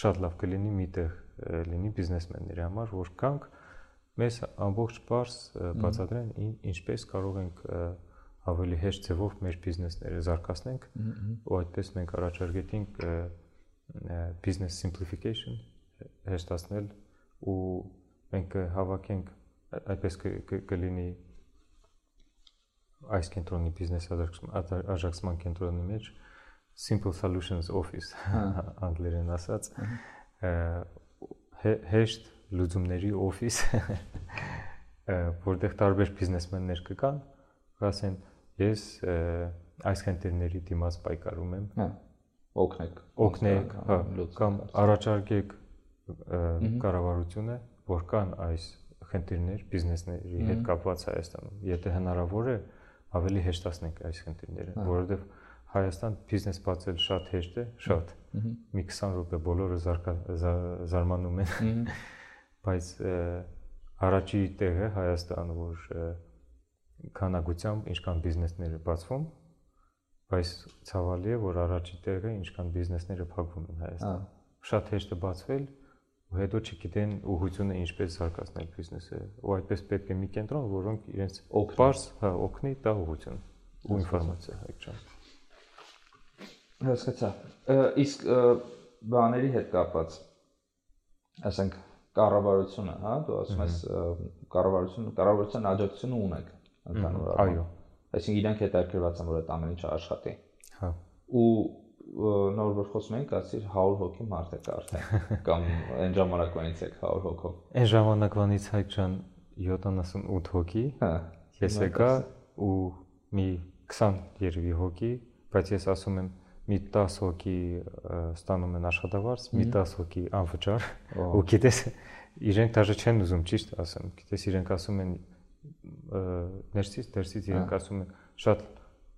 [SPEAKER 2] շատ լավ կլինի միտեղ լինի բիզնեսմենների համար, որ կանք մեզ ամբողջ բարձ բացատրեն ինչպես կարող ենք ավելի հեշտ ձևով մեր բիզնեսները զարգացնենք ու այդպես մենք առաջարկեցինք business simplification հեշտացնել ու մենք հավաքենք այդպես կլինի այս կենտրոնի բիզնես աջակցման կենտրոնի մեջ simple solutions office անգլերեն ասած հեշտ լուծումների օֆիս որտեղ տարբեր բիզնեսմեններ կկան ասեն ես այս խնդիրների դիմաց պայքարում եմ
[SPEAKER 1] հա օգնեք
[SPEAKER 2] օգնեք հա կամ առաջարկեք կառավարությունը որ կան այս խնդիրներ բիզնեսների հետ կապված Հայաստանում եթե հնարավոր է ավելի հեշտացնենք այս խնդիրները որովհետև Հայաստան բիզնես բացել շատ հեշտ է, շատ։ Մի 20 րոպե բոլորը զարմանում են։ Բայց առաջի տեղը Հայաստանը, որ քանակությամբ ինչքան բիզնեսները բացվում, բայց ցավալի է, որ առաջի տեղը ինչքան բիզնեսները փակվում են Հայաստանում։ Շատ հեշտ է բացվել, հետո չգիտեն ուղղությունը ինչպես զարգացնել բիզնեսը։ Ու այդպես պետք է մի կենտրոն, որոնք իրենց օգնի, հա, օգնի տա ուղղություն ու ինֆորմացիա այդքան։
[SPEAKER 1] Հասկացա։ Իսկ բաների հետ կապված ասենք կառավարությունը, հա, դու ասում ես կառավարությունը, կառավարության աջակցությունը ունեք ընդհանուր
[SPEAKER 2] առմամբ։ Այո։
[SPEAKER 1] Այսինքն իրենք հետաքրքրված են, որ այդ ամեն ինչը աշխատի։
[SPEAKER 2] Հա։
[SPEAKER 1] Ու նոր որ խոսում ենք, ասիր 100 հոգի մարդ է արդեն կամ այն ժամանակվանից եք 100 հոգով։
[SPEAKER 2] Այն ժամանակվանից հայ ջան 78 հոգի։ Հա։ Ես եկա ու մի 20 երևի հոգի, բայց ես ասում եմ մի 10 հոգի ստանում են աշխատավարձ, մի 10 հոգի անվճար։ Ու գիտես, իրենք դաժե չեն ուզում ճիշտ ասեմ։ Գիտես, իրենք ասում են ներսից, դերսից իրենք ասում են շատ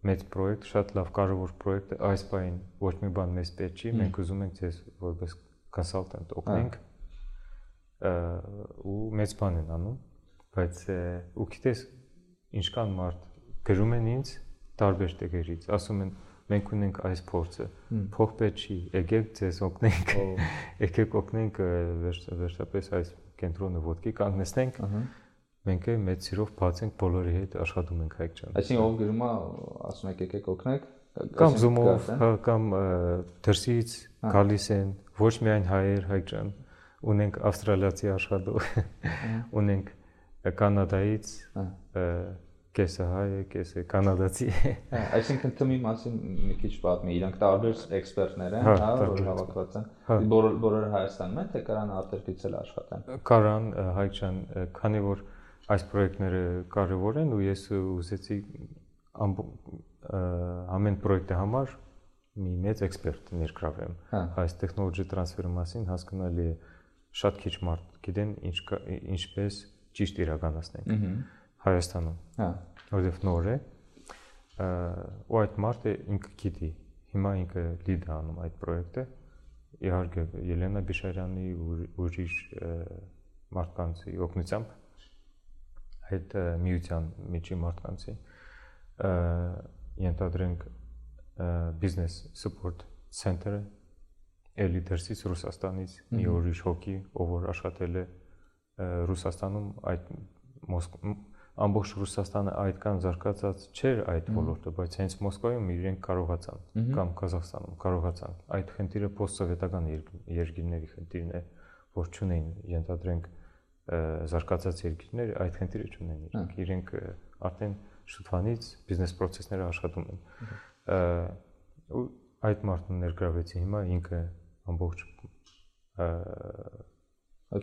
[SPEAKER 2] մեծ պրոյեկտ, շատ լավ կարևոր պրոյեկտ է, այս բային ոչ մի բան մեզ պետք չի, մենք ուզում ենք ձեզ որպես consultant օգնենք ու մեծ բան են անում, բայց ու գիտես ինչքան մարդ գրում են ինձ տարբեր տեղերից, ասում են մենք ունենք այս փորձը փող պետք չի եկեք ձեզ օգնենք եկեք օգնենք վերջապես այս կենտրոնը ոդկի կանգնեցնենք մենք է մեծ սիրով բացենք բոլորի հետ աշխատում ենք հայք ջան
[SPEAKER 1] այսինքն ով գրում է ասում եք եկեք օգնեք
[SPEAKER 2] կամ զումով հա կամ դրսից գալիս են ոչ միայն հայեր հայք ջան ունենք ավստրալիացի աշխատող ունենք կանադայից կեսը հայ է, կեսը կանադացի է։
[SPEAKER 1] Այսինքն թմի մասին մի քիչ պատմի, իրանք տարբեր էքսպերտներ են, հա, հա որ հավաքված են։ հա։ Բոլորը Հայաստանում են, թե կարան արտերկից էլ աշխատեն։
[SPEAKER 2] Կարան հայչան, քանի որ այս պրոյեկտները կարևոր են ու ես ուզեցի ամեն պրոյեկտի համար մի մեծ էքսպերտ ներգրավեմ։ Այս տեխնոլոգի տրանսֆերի մասին հասկանալի է շատ քիչ մարդ գիտեն ինչ ինչպես ճիշտ իրականացնենք։ Հայաստանում։ Հա, որովհետև նոր է։ Ու այդ մարդը ինքը գիտի։ Հիմա ինքը լիդ է անում այդ պրոյեկտը։ Իհարկե Ելենա Բիշարյանի ուրիշ մարդկանցի օգնությամբ այդ միության միջի մարդկանցի ենթադրենք business support center-ը էլի դերսից Ռուսաստանից մի ուրիշ հոգի, ով որ աշխատել է Ռուսաստանում այդ ամբողջ Ռուսաստանը այդքան զարգացած չէր այդ ոլորտը, բայց հենց Մոսկվայում իրենք կարողացան կամ Ყազախստանում կարողացան։ Այդ խնդիրը post-սովետական երկիրների խնդիրն է, որ ճունեն, ենթադրենք զարգացած երկիրներ այդ խնդիրը ճունեն իրենք։ Իրենք արդեն շուտվանից բիզնես process-ները աշխատում են։ ու այդ մարդը ներգրավեցի հիմա ինքը ամբողջ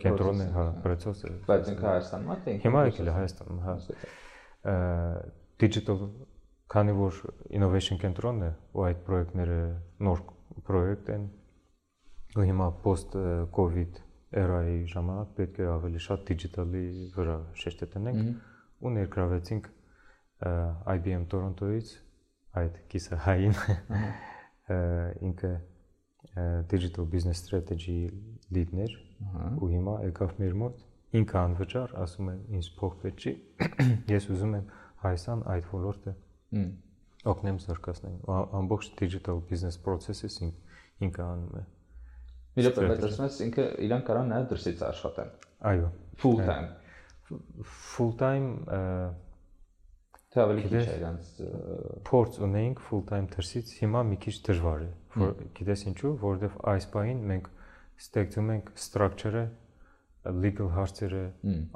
[SPEAKER 2] կենտրոնն է, հա, process-ը։
[SPEAKER 1] Բայց ինքը Հայաստանում է, թե
[SPEAKER 2] Հիմա եկել է Հայաստանում, հա։ Digital քանի որ innovation կենտրոնն է ու այդ պրոյեկտները նոր պրոյեկտ են ու հիմա post covid era-ի ժամանակ պետք է ավելի շատ digital-ի վրա շեշտ տնենք ու ներգրավեցինք IBM Toronto-ից այդ կիսը հային ինքը digital business strategy lead-ներ ու հիմա եկավ մեր մոտ ինքը անվճար ասում է ինձ պետք չի ես ուզում եմ Հայաստան այդ ոլորտը օգնեմ զարգացնել ամբողջ digital business process-ը ինքը անում է
[SPEAKER 1] Մի րոպե, ասում ես ինքը իրան կարան նաև դրսից աշխատեն։
[SPEAKER 2] Այո։
[SPEAKER 1] Full time։
[SPEAKER 2] Full time
[SPEAKER 1] Թե ավելի քիչ է իրանց
[SPEAKER 2] փորձ ունեինք full time դրսից, հիմա մի քիչ դժվար է։ Որ գիտես ինչու, որովհետև այս բային մենք ստեղծում ենք structure-ը, legal հարցերը,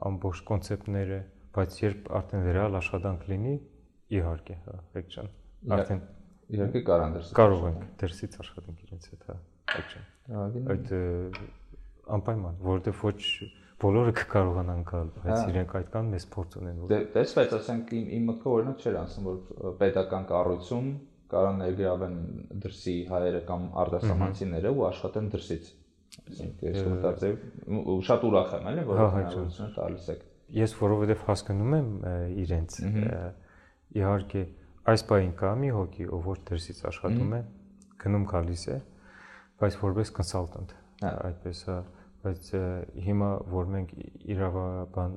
[SPEAKER 2] ամբողջ կոնցեպտները, բայց երբ արդեն ռեալ աշխատանք լինի, իհարկե, հա, եկչան։ Արդեն
[SPEAKER 1] Իհարկե կարան դրսից։
[SPEAKER 2] Կարող ենք դրսից աշխատենք իրենց հետ, հա։ Այդ չէ։ Այդ անպայման, որովհետև ոչ բոլորը կկարողանան գալ, բայց իրենք այդ կան մեծ փորձ ունեն
[SPEAKER 1] որ։ Դե տեսվեց, ասենք իմ իմ մտքով օրինակ չէր ասում, որ պետական կառույցում կարան ներգրավեն դրսի հայերը կամ արտասահմանցիները ու աշխատեն դրսից։ Այսինքն ես մտածել շատ ուրախ եմ, էլի, որ հնարավորություն տալիս եք։
[SPEAKER 2] Ես որովհետև հասկանում եմ իրենց իհարկե այս բային կա մի հոգի, ով ոչ դրսից աշխատում է, գնում գալիս է, բայց որպես կոնսալտանտ, այդպես է, բայց հիմա որ մենք իրավաբան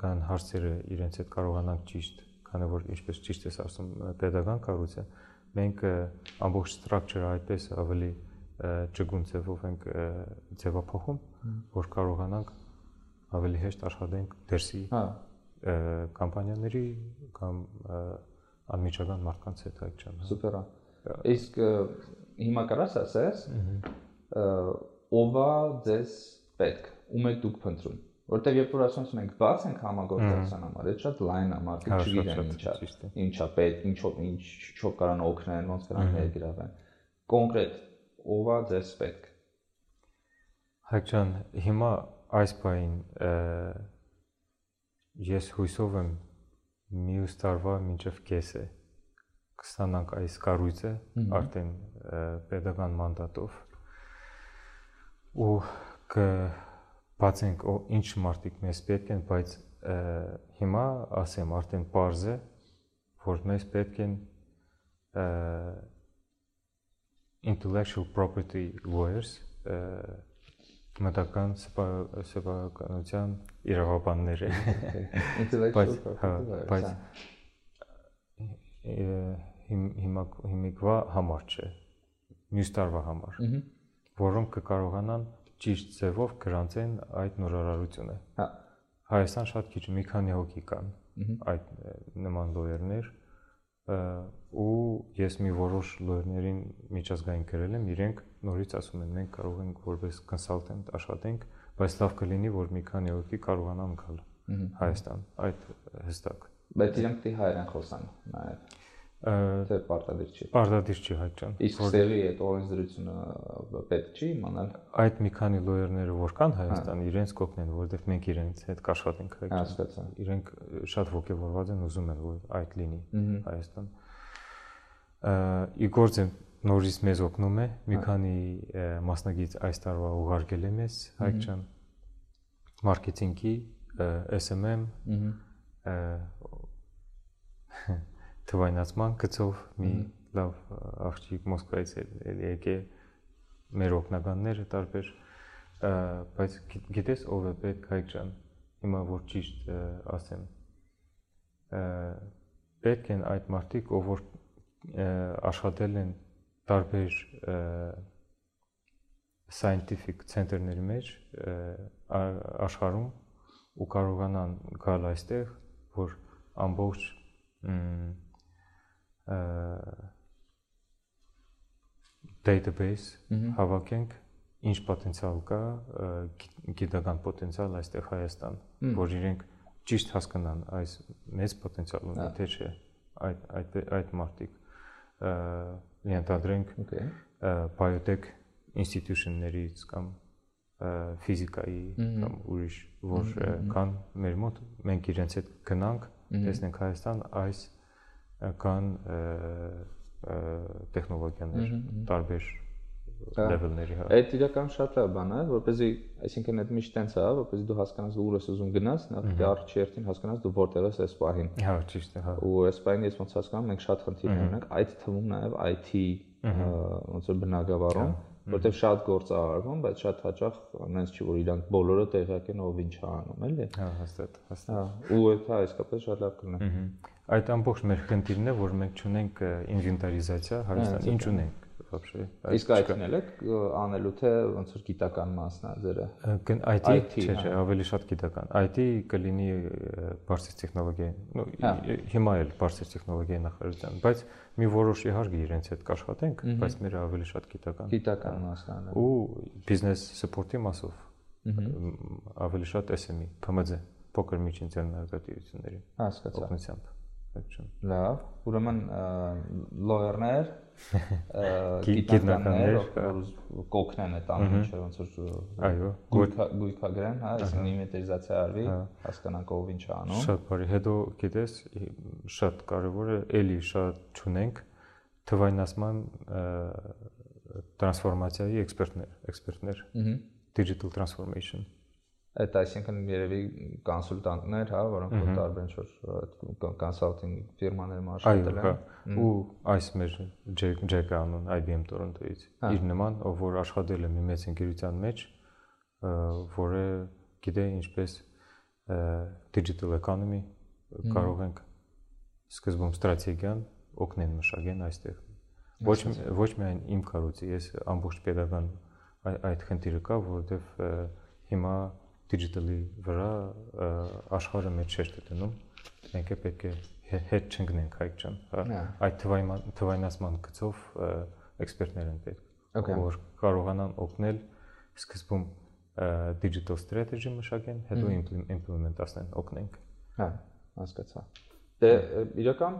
[SPEAKER 2] կան հարցերը իրենց հետ կարողանանք ճիշտ, քանի որ ինչպես ճիշտ ես ասում, pedagogan կառույցը, մենք ամբողջ structure-ը այդպես ավելի ճգուն ձևով ենք ձևափոխում, որ կարողանանք ավելի հեշտ աշխատենք դերսի հա կամպանիաների կամ անմիջական մարդկանց հետ այդ
[SPEAKER 1] հա։ Սուպեր է։ Իսկ հիմա կարաս ասես, ովա ձեզ պետք, ում եք դուք փնտրում։ Որտեվ երբ որ ասում ենք բաց ենք համագործակցության համար, այդ շատ լայն է, մարդիկ հա, չգիտեն ինչա, ինչա պետք, ինչով ինչով կարան օգնեն, ոնց կարան ներգրավեն։ Կոնկրետ ովա ձեզ պետք։
[SPEAKER 2] Հայկան, հիմա այս բային ես հույսով եմ մյուս տարվա մինչև կեսը կստանանք այս կառույցը արդեն pedagogan մանդատով ու կբացենք ինչ մարդիկ մեզ պետք են, բայց հիմա ասեմ արդեն པարզ է որ մեզ պետք են intellectual property lawyers մտական սեփականության իրավաբաններ է։
[SPEAKER 1] Intellectual
[SPEAKER 2] property։ Բայց հիմա հիմիկվա համար չէ։ Մյուս տարվա համար։ Որոնք կկարողանան ճիշտ ձևով գրանցեն այդ նորարարությունը։ Հա։ Հայաստան շատ քիչ մի քանի հոգի կան այդ նման լոյերներ ու ես մի որոշ լոյերներին միջազգային գրել եմ, իրենք նորից ասում են մենք կարող ենք որպես կոնսալտանտ աշխատենք, բայց լավ կլինի որ մի քանի հոգի կարողանան գալ Հայաստան, այդ հստակ։
[SPEAKER 1] Բայց իրանք դի հայերեն խոսան նաև թե պարտադիր չի։
[SPEAKER 2] Պարտադիր չի հայ ջան։
[SPEAKER 1] Իսկ ստեղի այդ օրենսդրությունը պետք չի իմանալ։
[SPEAKER 2] Այդ մի քանի լոյերները որ կան Հայաստան, հա։ իրենց կօգնեն, որովհետև մենք իրենց հետ կաշխատենք
[SPEAKER 1] հայ ջան։ Հասկացա։
[SPEAKER 2] Իրենք շատ ողջավորված են, ուզում են որ այդ լինի Հայաստան։ Ի գործ նորից մեզ օգնում է, մի հա։ քանի մասնագետ այս տարվա ուղարկել է մեզ հայ ջան մարքեթինգի, SMM, թվայնացման գծով մի լավ աղջիկ Մոսկվայից էլ եկե մեր օկնականները տարբեր բայց գիտես ով է պետք հայ ջան հիմա որ ճիշտ ասեմ պետք են այդ մարդիկ ով որ աշխատել են տարբեր scientific center-ների մեջ աշխարհում ու կարողանան գալ այստեղ որ ամբողջ database հավաքենք ինչ պոտենցիալ կա գիտական պոտենցիալ այստեղ Հայաստան որ իրենք ճիշտ հասկանան այս մեծ պոտենցիալ ունի թե չէ այդ այդ այդ մարտիկ ենթադրենք biotech institution-ներից կամ ֆիզիկայի կամ ուրիշ որ կան մեր մոտ մենք իրենց հետ գնանք տեսնենք Հայաստան այս կան տեխնոլոգիաներ տարբեր level-ների հա։
[SPEAKER 1] Այդ իրական շատ է բան է, որպեսզի, այսինքն այդ միշտ տենց է, որպեսզի դու հասկանաս ուր ես ուզում գնաս, նախ առաջ երթին հասկանաս դու որտեղ ես այս պահին։
[SPEAKER 2] Հա, ճիշտ է, հա։
[SPEAKER 1] Ու այս պահին ես ոնց հասկանում, մենք շատ խնդիրներ ունենք, այդ թվում նաև IT ոնց որ բնակավարում որտեղ շատ գործ է արվում, բայց շատ հաճախ այնպես չի որ իրանք բոլորը տեղյակ են ով ինչ է անում, էլի։
[SPEAKER 2] Հա, հաստատ, հաստատ։
[SPEAKER 1] Հա, ու դա իսկապես շատ լավ կլինի
[SPEAKER 2] այդ ամբողջ մեր խնդիրն է, որ մենք չունենք ինվենտարիզացիա հարստան։ Ինչ ունենք բաբշե։
[SPEAKER 1] Իսկ այդքան էլ եք անելու թե ոնց որ գիտական մասն է ձերը։
[SPEAKER 2] IT չէ, չէ, հա։ ավելի շատ գիտական։ IT կլինի բարձր տեխնոլոգիա։ Ну հա։ հիմա էլ բարձր տեխնոլոգիա նախարարության, բայց մի որոշ իհարկե իրենց հետ կաշխատենք, բայց մեր ավելի շատ գիտական։
[SPEAKER 1] Գիտական մասն է։ հա։
[SPEAKER 2] Ու բիզնես սպորտի մասով ավելի շատ SME, PMZ, փոքր միջին ձեռնարկատիրությունների
[SPEAKER 1] հասկացա։
[SPEAKER 2] Օգնությամբ։
[SPEAKER 1] Լավ, ուրեմն լոյերներ գիտնականներ կոկնեն այդ ամենը ոնց որ
[SPEAKER 2] այո
[SPEAKER 1] գույքագրեն, հա, այսինքն ինվենտարիզացիա արվի, հասկանանք ով ինչ անում։
[SPEAKER 2] Շատ բարի, հետո գիտես, շատ կարևոր է, էլի շատ ճունենք թվայնացման տրանսֆորմացիայի էքսպերտներ, էքսպերտներ։ Digital transformation
[SPEAKER 1] Այդ այսինքն երևի կոնսուլտանտներ, հա, որոնք որ տարբեր ինչ-որ կոնսալտինգ ֆիրմաներում աշխատել
[SPEAKER 2] են։ Այո, ու այս մեր Ջեկ անուն IBM Toronto-ից հա։ իր նման, ով որ աշխատել է մի մեծ ընկերության մեջ, որը գիտե ինչպես digital economy կարող ենք սկզբում ստրատեգիան օգնեն մշակեն այստեղ։ Ոչ ոչ միայն իմ կարոցի, ես ամբողջ pedagogan այդ խնդիրը կա, որովհետև հիմա digital-ի վրա աշխարհը շեշտ է դնում։ Մենք է պետք է հետ չընկնենք հայք ջան։ հա։ Այդ թվայնացման գծով էքսպերտներ են պետք, որ կարողանան օգնել սկզբում digital strategy մշակեն, հետո implement-ասեն, օգնենք։
[SPEAKER 1] Հա, հասկացա։ Դե իրական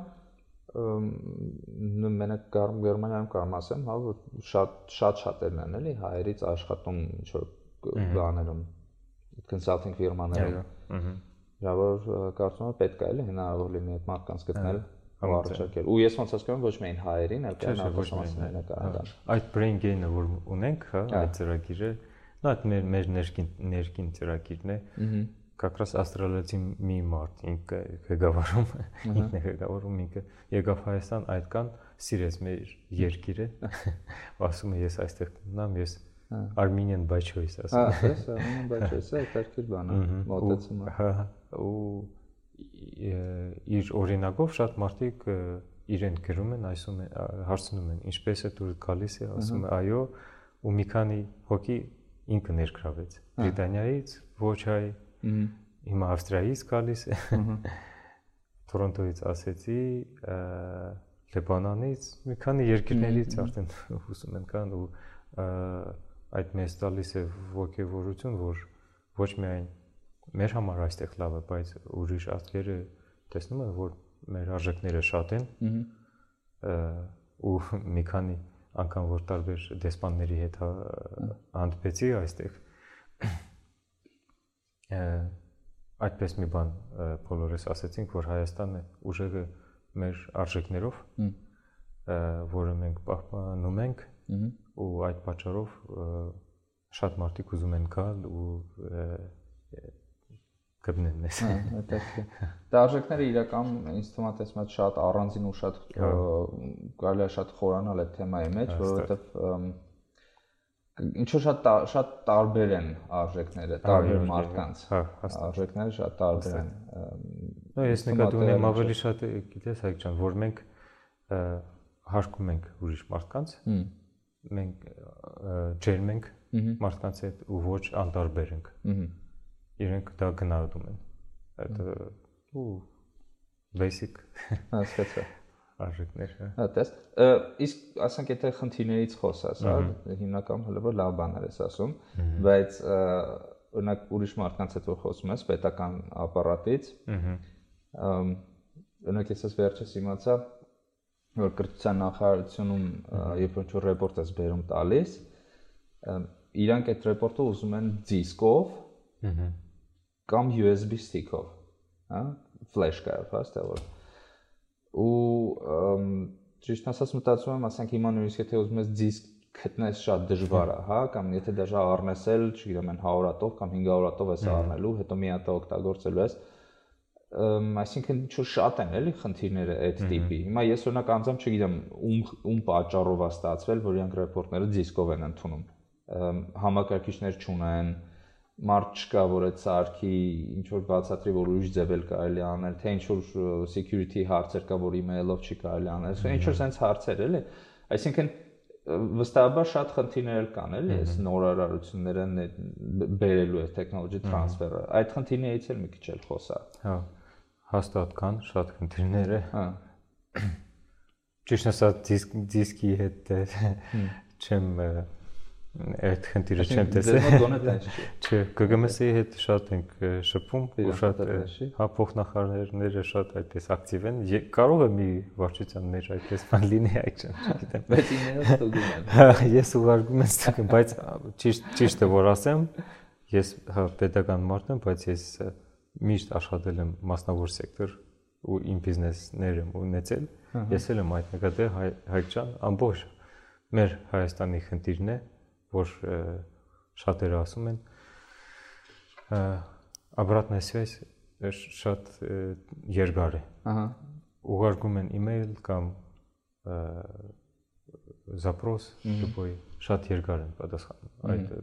[SPEAKER 1] մենակ Գերմանիայում կարող ասեմ, հա, որ շատ շատ շատերն են էլի հայերից աշխատում ինչ որ բաներում consulting ֆիրմաներում։ Ահա։ Ժավոր կարծում եմ պետք է էլի հնարավոր լինի այդ մարդկանց գտնել ու առաջարկել։ Ու ես ոնց հասկանում ոչ միայն հայերին, այլ կան արտասահմանցիներն է կարողան։
[SPEAKER 2] Այդ brain gain-ը որ ունենք, հա, այդ ծրագիրը, նա այդ մեր մեր ներքին ներքին ծրագիրն է։ Ահա как раз աստրալիացի մի մարդ ինքը ղեկավարում ինքն է ղեկավարում ինքը եկավ Հայաստան այդ կան սիրեց մեր երկիրը ասում է ես այստեղ մնամ ես Armenian by choice ասում։
[SPEAKER 1] Հա, ես Armenian by choice-ը այդքեր բան է, մոտեցումը։
[SPEAKER 2] Հա, ու իր օրինակով շատ մարդիկ իրեն գրում են, այսում են, հարցնում են, ինչպես է դուր գալիս է, ասում է, այո, ու մի քանի հոգի ինքը ներգրավեց։ Բրիտանիայից, ոչ հայ, հիմա Ավստրիայից գալիս է։ Տորոնտոից ասեցի, Լեբանանից, մի քանի երկրներից արդեն հուսում են կան ու այդ մեզ տալիս է ողջավորություն, որ ոչ միայն մեր համար այստեղ լավ է, բայց ուրիշ ազգերը տեսնում են, որ մեր արժեքները շատ են։ ու մի քանի անգամ որ տարբեր դեսպանների հետ հանդիպեցի այստեղ այդպես մի բան բոլորս ասացինք, որ Հայաստանը ուժեղը մեր արժեքներով, որը մենք պահպանում ենք, ու այդ պատճառով շատ մարդիկ ուզում են գալ ու գտնեն մեզ։
[SPEAKER 1] Հա, դա արժեքները իրական ինձ թվում է եմ շատ առանձին ու շատ կարելի է շատ խորանալ այդ թեմայի մեջ, որովհետև ինչ որ շատ շատ տարբեր են արժեքները, տարբեր մարդկանց։
[SPEAKER 2] Հա,
[SPEAKER 1] արժեքները շատ տարբեր են։
[SPEAKER 2] Նո, ես նկատի ունեմ ավելի շատ, գիտես, հայք ջան, որ մենք հարկում ենք ուրիշ մարդկանց, մենք ջերմ ենք մարդկանց հետ ու ոչ անտարբեր ենք։ Իրենք դա գնահատում են։ Այդ ու basic
[SPEAKER 1] հասկացա
[SPEAKER 2] արժեքներ, հա։
[SPEAKER 1] Հա, տես։ Իսկ ասենք եթե խնդիրներից խոսած, հա, հիմնական հələ որ լավ բաներ ես ասում, բայց օրինակ ուրիշ մարդկանց հետ որ խոսում ես պետական ապարատից, ըհը օրինակ ես վերջս իմացա որ կրթության նախարարությունում երբ որ ռեպորտ ես բերում տալիս, իրանք այդ ռեպորտը ուզում են դիսկով կամ USB stick-ով, հա, ֆլեշկայով, հա, ստե որ ու ճիշտ ասած մտածում եմ, ասենք հիմա նույնիսկ եթե ուզում ես դիսկ գտնես շատ դժվար է, հա, կամ եթե դժա առնես էլ, չգիտեմ, 100 հատով կամ 500 հատով ես առնելու, հետո մի հատ օգտագործելու ես, այսինքն ինչ որ շատ են էլի խնդիրները այդ տիպի։ Հիմա ես օրինակ անձամբ չգիտեմ ում ում պատճառով է ստացվել, որ իրանք ռեպորտները դիսկով են ընդունում։ Համակարգիչներ չունեն, մարդ չկա, որ այդ սարքի ինչ որ բացատրի, որ ուրիշ ձև էլ կարելի անել, թե ինչ որ security հարցեր կա, որ email-ով չի կարելի անել։ Ինչ որ sense հարցեր էլի։ Այսինքն վստահաբար շատ խնդիրներ կան էլի, այս նորարարությունները բերելու այս տեխնոլոգի տրանսֆերը։ Այդ խնդիրներից էլ մի քիչ էլ խոսա։
[SPEAKER 2] Հա հաստատ կան շատ խնդիրներ է։ Հա։ Ճիշտ ասած դիսկ դիսկի հետ չեմ այդ խնդիրը չեմ տեսել։ Չէ, ԳԳՄՍ-ի հետ շատ ենք շփում, ու շատ հա փոխնախարարները շատ այդպես ակտիվ են։ Կարող է մի վարչության մեջ այդպես բան լինի, այդ չեմ, չգիտեմ։
[SPEAKER 1] Բայց ինները ստուգում են։
[SPEAKER 2] Հա, ես ուղարկում եմ ստուգեմ, բայց ճիշտ ճիշտը որ ասեմ, ես հա pedagogan մարդ եմ, բայց ես միշտ աշխատել եմ մասնավոր սեկտոր ու իմ բիզնեսներ եմ ունեցել։ Ես էլ եմ այդ նկատել հայ- Հայկ ջան, ամբողջ մեր Հայաստանի խնդիրն է, որ ը, շատերը ասում են ը, обратная связь ը, շատ ը, երկար է
[SPEAKER 1] Ահա։
[SPEAKER 2] ուղարկում են email կամ ը, запрос любой շատ երկար են պատասխանում այդ ը,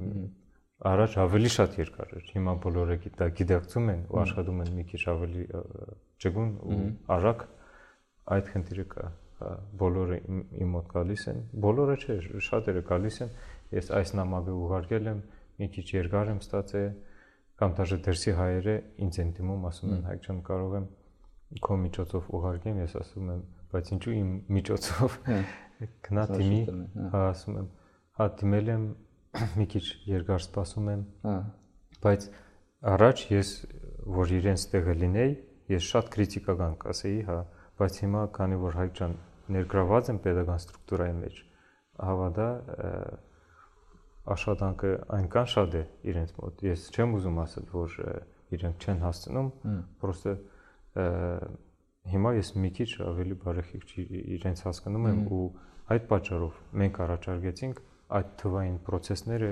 [SPEAKER 2] առաջ ավելի շատ երկար էր հիմա բոլորը գիտա գիտակցում են ու աշխատում են մի քիչ ավելի ճգուն ու արագ այդ խնդիրը կա բոլորը իմ մոտ գալիս են բոլորը չէ շատերը գալիս են ես այս նամակը ուղարկել եմ մի քիչ երկար եմ ստացել կամ դաժե դրսի հայերը ինձ են դիմում ասում են հայք ջան կարող եմ քո միջոցով ուղարկեմ, ես ասում եմ, բայց ինչու իմ միջոցով գնա դիմի,
[SPEAKER 1] հա։
[SPEAKER 2] հա ասում եմ, հա դիմել եմ մի քիչ երկար սպասում եմ,
[SPEAKER 1] Հա։
[SPEAKER 2] բայց առաջ ես որ իրենց տեղը լինեի, ես շատ քրիտիկական կասեի, հա, բայց հիմա քանի որ հայք ջան ներգրաված եմ pedagogan ստրուկտուրայի մեջ, հավատա աշխատանքը այնքան շատ է իրենց մոտ։ Ես չեմ ուզում ասել, որ իրենք չեն հասցնում, պրոստը հիմա ես մի քիչ ավելի բարեխիղճ իրենց հասկանում եմ ու այդ պատճառով մենք առաջարկեցինք այդ թվային process-ները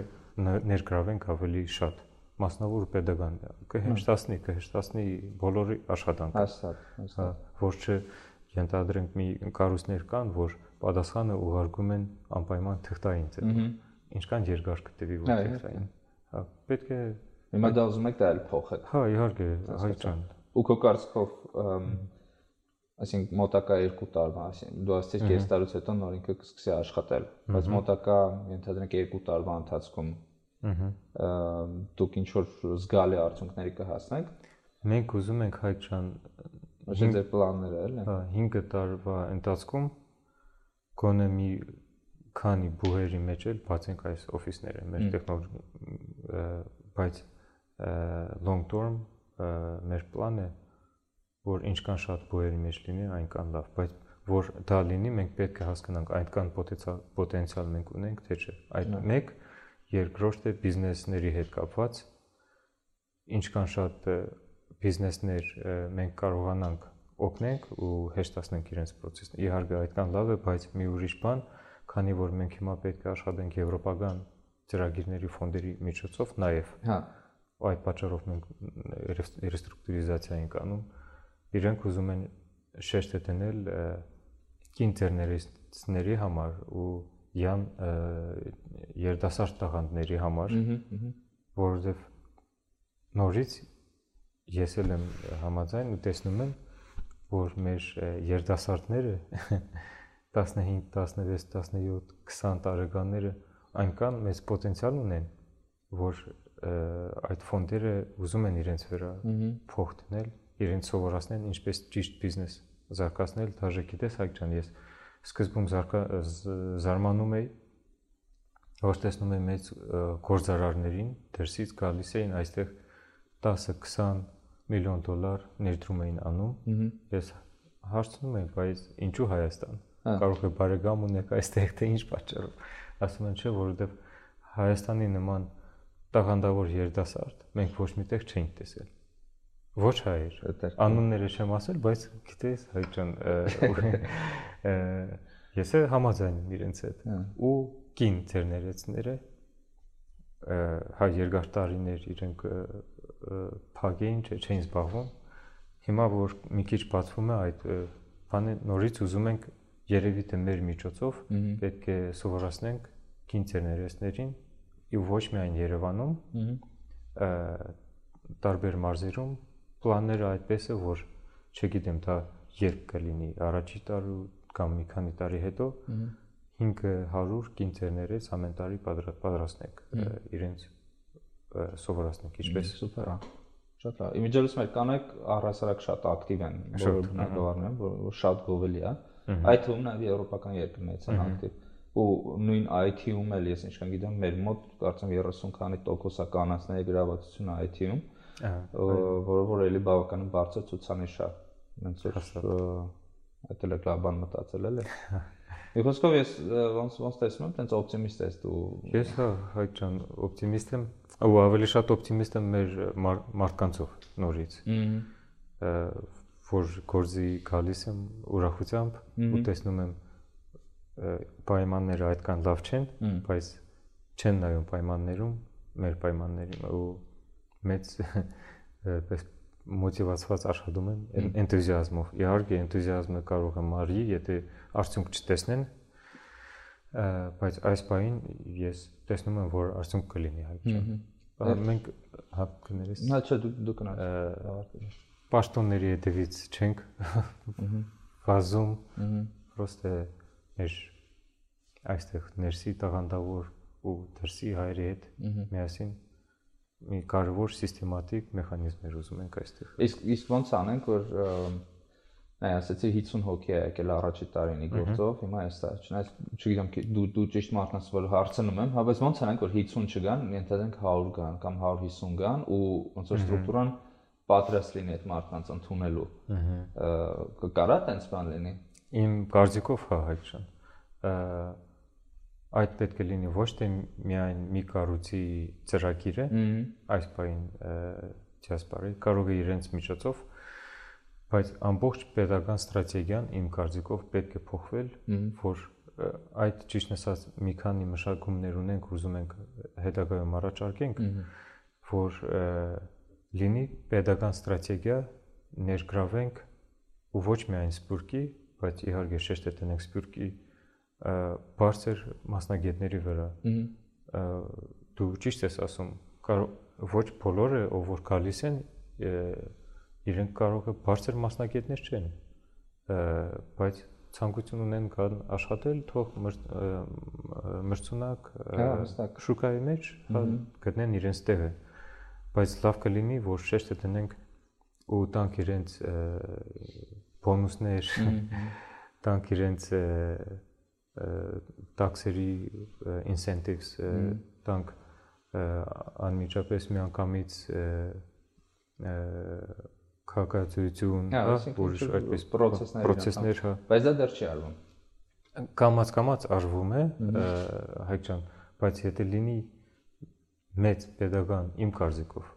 [SPEAKER 2] ներգրավենք ավելի շատ մասնավոր pedagogan կհեշտացնի, կհեշտացնի բոլորի աշխատանքը,
[SPEAKER 1] Հաստատ,
[SPEAKER 2] հա,
[SPEAKER 1] հաստատ։
[SPEAKER 2] որ չէ ենթադրենք մի կառույցներ կան, որ պատասխանը ուղարկում են անպայման թղթային ձևով։ Ինչքան երկար կտևի որ թղթային։ Հա, պետք է
[SPEAKER 1] Հիմա դա ուզում եք դա էլ փոխեք։
[SPEAKER 2] Հա, իհարկե, հայ ջան։
[SPEAKER 1] Ու քո կարծիքով, այսինքն մոտակա 2 տարվա, այսինքն դու ասացիր կես տարուց հետո նոր ինքը կսկսի աշխատել, բայց մոտակա ենթադրենք 2 տարվա ընթացքում ըմ, դուք ինչ որ զգալի արդյունքների կհասնեք,
[SPEAKER 2] Մենք ուզում ենք հայ ջան,
[SPEAKER 1] ոչ ձեր պլանները էլ են։
[SPEAKER 2] հա, 5 տարվա ընթացքում գոնե մի քանի բուհերի մեջ էլ բացենք այս օֆիսները, մեր տեխնոլոգի, բայց long term մեր պլանը որ ինչքան շատ բուհերի մեջ լինի, այնքան լավ, բայց որ դա լինի, մենք պետք է հասկանանք այնքան պոտենցիալ մենք ունենք, թե չէ։ Այդ մեկ երկրորդ է բիզնեսների հետ կապված ինչքան շատ բիզնեսներ մենք կարողանանք օգնենք ու հեշտացնենք իրենց process-ը։ Իհարկե այդքան լավ է, բայց մի ուրիշ բան, քանի որ մենք հիմա պետք է աշխատենք եվրոպական ծրագիրների ֆոնդերի միջոցով նաև
[SPEAKER 1] Հա։
[SPEAKER 2] այդ պատճառով մենք ռեստրուկտուրիզացիա ենք անում։ Իրենք ուզում են շեշտը դնել կինտերներիստների համար ու յան ը, երդասարդ տաղանդների համար, որովհետև նորից ես էլ եմ համաձայն ու տեսնում եմ, որ մեր երդասարտները 15, 16, 17, 20 տարեկանները այնքան մեծ պոտենցիալ ունեն, որ այդ ֆոնդերը ուզում են իրենց վրա փոխ դնել, իրենց սովորացնել ինչպես ճիշտ բիզնես զարգացնել, դաժե գիտես Հայկ ջան, ես սկզբում զարգա զարմանում էի որ տեսնում եմ մեծ գործարարներին դրսից գալիս էին այստեղ 10-20 միլիոն դոլար ներդրում էին անում։ Ես հարցնում եմ, բայց ինչու Հայաստան։
[SPEAKER 1] Հա։
[SPEAKER 2] Կարող է բարեկամ ունեք այստեղ թե ինչ պատճառով։ Ասում են, չէ, որովհետև Հայաստանի նման տաղանդավոր երդասարդ մենք ոչ միտեղ չենք տեսել։ Ոչ հայեր։
[SPEAKER 1] Այդտեղ։
[SPEAKER 2] Անունները չեմ ասել, բայց գիտես, հայ ջան, ես էլ համաձայն եմ իրենց հետ։
[SPEAKER 1] Հա։
[SPEAKER 2] Ու կին ծերներեցները ը, հա երկար տարիներ իրենք փագեին, չէ, չէին զբաղվում։ Հիմա որ մի քիչ բացվում է այդ բանը նորից ուզում ենք երևի թե մեր միջոցով պետք է սովորացնենք կին ծերներեցներին ու ոչ միայն Երևանում, տարբեր մարզերում պլանները այդպես է որ չգիտեմ դա երբ կլինի առաջի տարու կամ մի քանի տարի հետո 500 կինցերներից ամեն տարի պատրա- պատրաստենք իրենց սովորացնենք ինչպես
[SPEAKER 1] Սուպեր, հա։ Շատ լավ։ Իմիջելուց մեր կանայք առհասարակ շատ ակտիվ են, բոլոր բնակավարներն, որ որ շատ գովելի է։ Այդ թվում նաև եվրոպական երկրներից են ակտիվ։ ու նույն IT-ում էլ ես ինչքան գիտեմ մեր մոտ կարծեմ 30 քանի տոկոսա կանանցների գրավվածությունը IT-ում որը որ էլի բավականին բարձր ցուցանիշ է ոնց որ այդ էլ է լաբան մտածել էլ է Մի խոսքով ես ոնց ոնց տեսնում եմ, տենց օպտիմիստ ես դու։
[SPEAKER 2] Ես հա, հայտ ջան, օպտիմիստ եմ, ու ավելի շատ օպտիմիստ եմ մեր մարդկանցով նորից։ Ահա որ գործի գալիս եմ ուրախությամբ ու տեսնում եմ պայմանները այդքան լավ չեն, բայց չեն նայում պայմաններում, մեր պայմաններին ու մեծ պես մոտիվացված աշխատում են էնտուզիազմով։ Իհարկե էնտուզիազմը կարող է մարի, եթե արդյունք չտեսնեն, բայց այս բանին ես տեսնում եմ, որ արդյունք կլինի հայտնի։ Մենք հա կներես։
[SPEAKER 1] Նա չէ դու դու կնաս։
[SPEAKER 2] Պաշտոնների հետևից չենք վազում, պրոստը մեր այստեղ ներսի տաղանդավոր ու դրսի հայրի հետ միասին մի կարևոր սիստեմատիկ մեխանիզմներ ուզում ենք այստեղ։
[SPEAKER 1] Իսկ իսկ ո՞նց անենք, որ այ ասացի 50 հոգի է եկել առաջի տարինի գործով, հիմա էստա, չնայած չգիտեմ դու դու ճիշտ մարդնաս որ հարցնում եմ, հա բայց ո՞նց անենք որ 50 չգան, ենթադրենք 100 գան կամ 150 գան ու ոնց որ ստրուկտուրան պատրաստ լինի այդ մարդկանց ընդունելու։ Կարա տենց բան լինի։
[SPEAKER 2] Իմ կարծիքով հա հայտ ջան այդ պետք է լինի ոչ թե միայն մի կառույցի ծրագիրը, այս բային դիասպորայի կարող է իրենց միջոցով, բայց ամբողջ pedagogan ստրատեգիան իմ կարծիքով պետք է փոխվել, որ այդ ճիշտ ասած մի քանի մշակումներ ունենք, ուզում ենք հետագայում առաջարկենք, որ լինի pedagogan ստրատեգիա ներգրավենք ու ոչ միայն սպուրկի, բայց իհարկե շեշտ է տնենք սպուրկի բարձր մասնագետների վրա։ Դու ճիշտ ես ասում, ոչ բոլորը, ով որ գալիս են, իրենք կարող է բարձր մասնագետներ չեն, բայց ցանկություն ունեն կան աշխատել, թող մրցունակ շուկայի մեջ գտնեն իրենց տեղը։ Բայց լավ կլինի, որ շեշտը դնենք ու տանք իրենց բոնուսներ, տանք իրենց տաքսերի incentives տանք անմիջապես միանգամից քաղաքացիություն, հա, որ այդպես
[SPEAKER 1] process-ներ,
[SPEAKER 2] process-ներ, հա։
[SPEAKER 1] Բայց դա դեռ չի արվում։
[SPEAKER 2] Կամած կամած արվում է, հայք ջան, բայց եթե լինի մեծ pedagogan իմ կարծիքով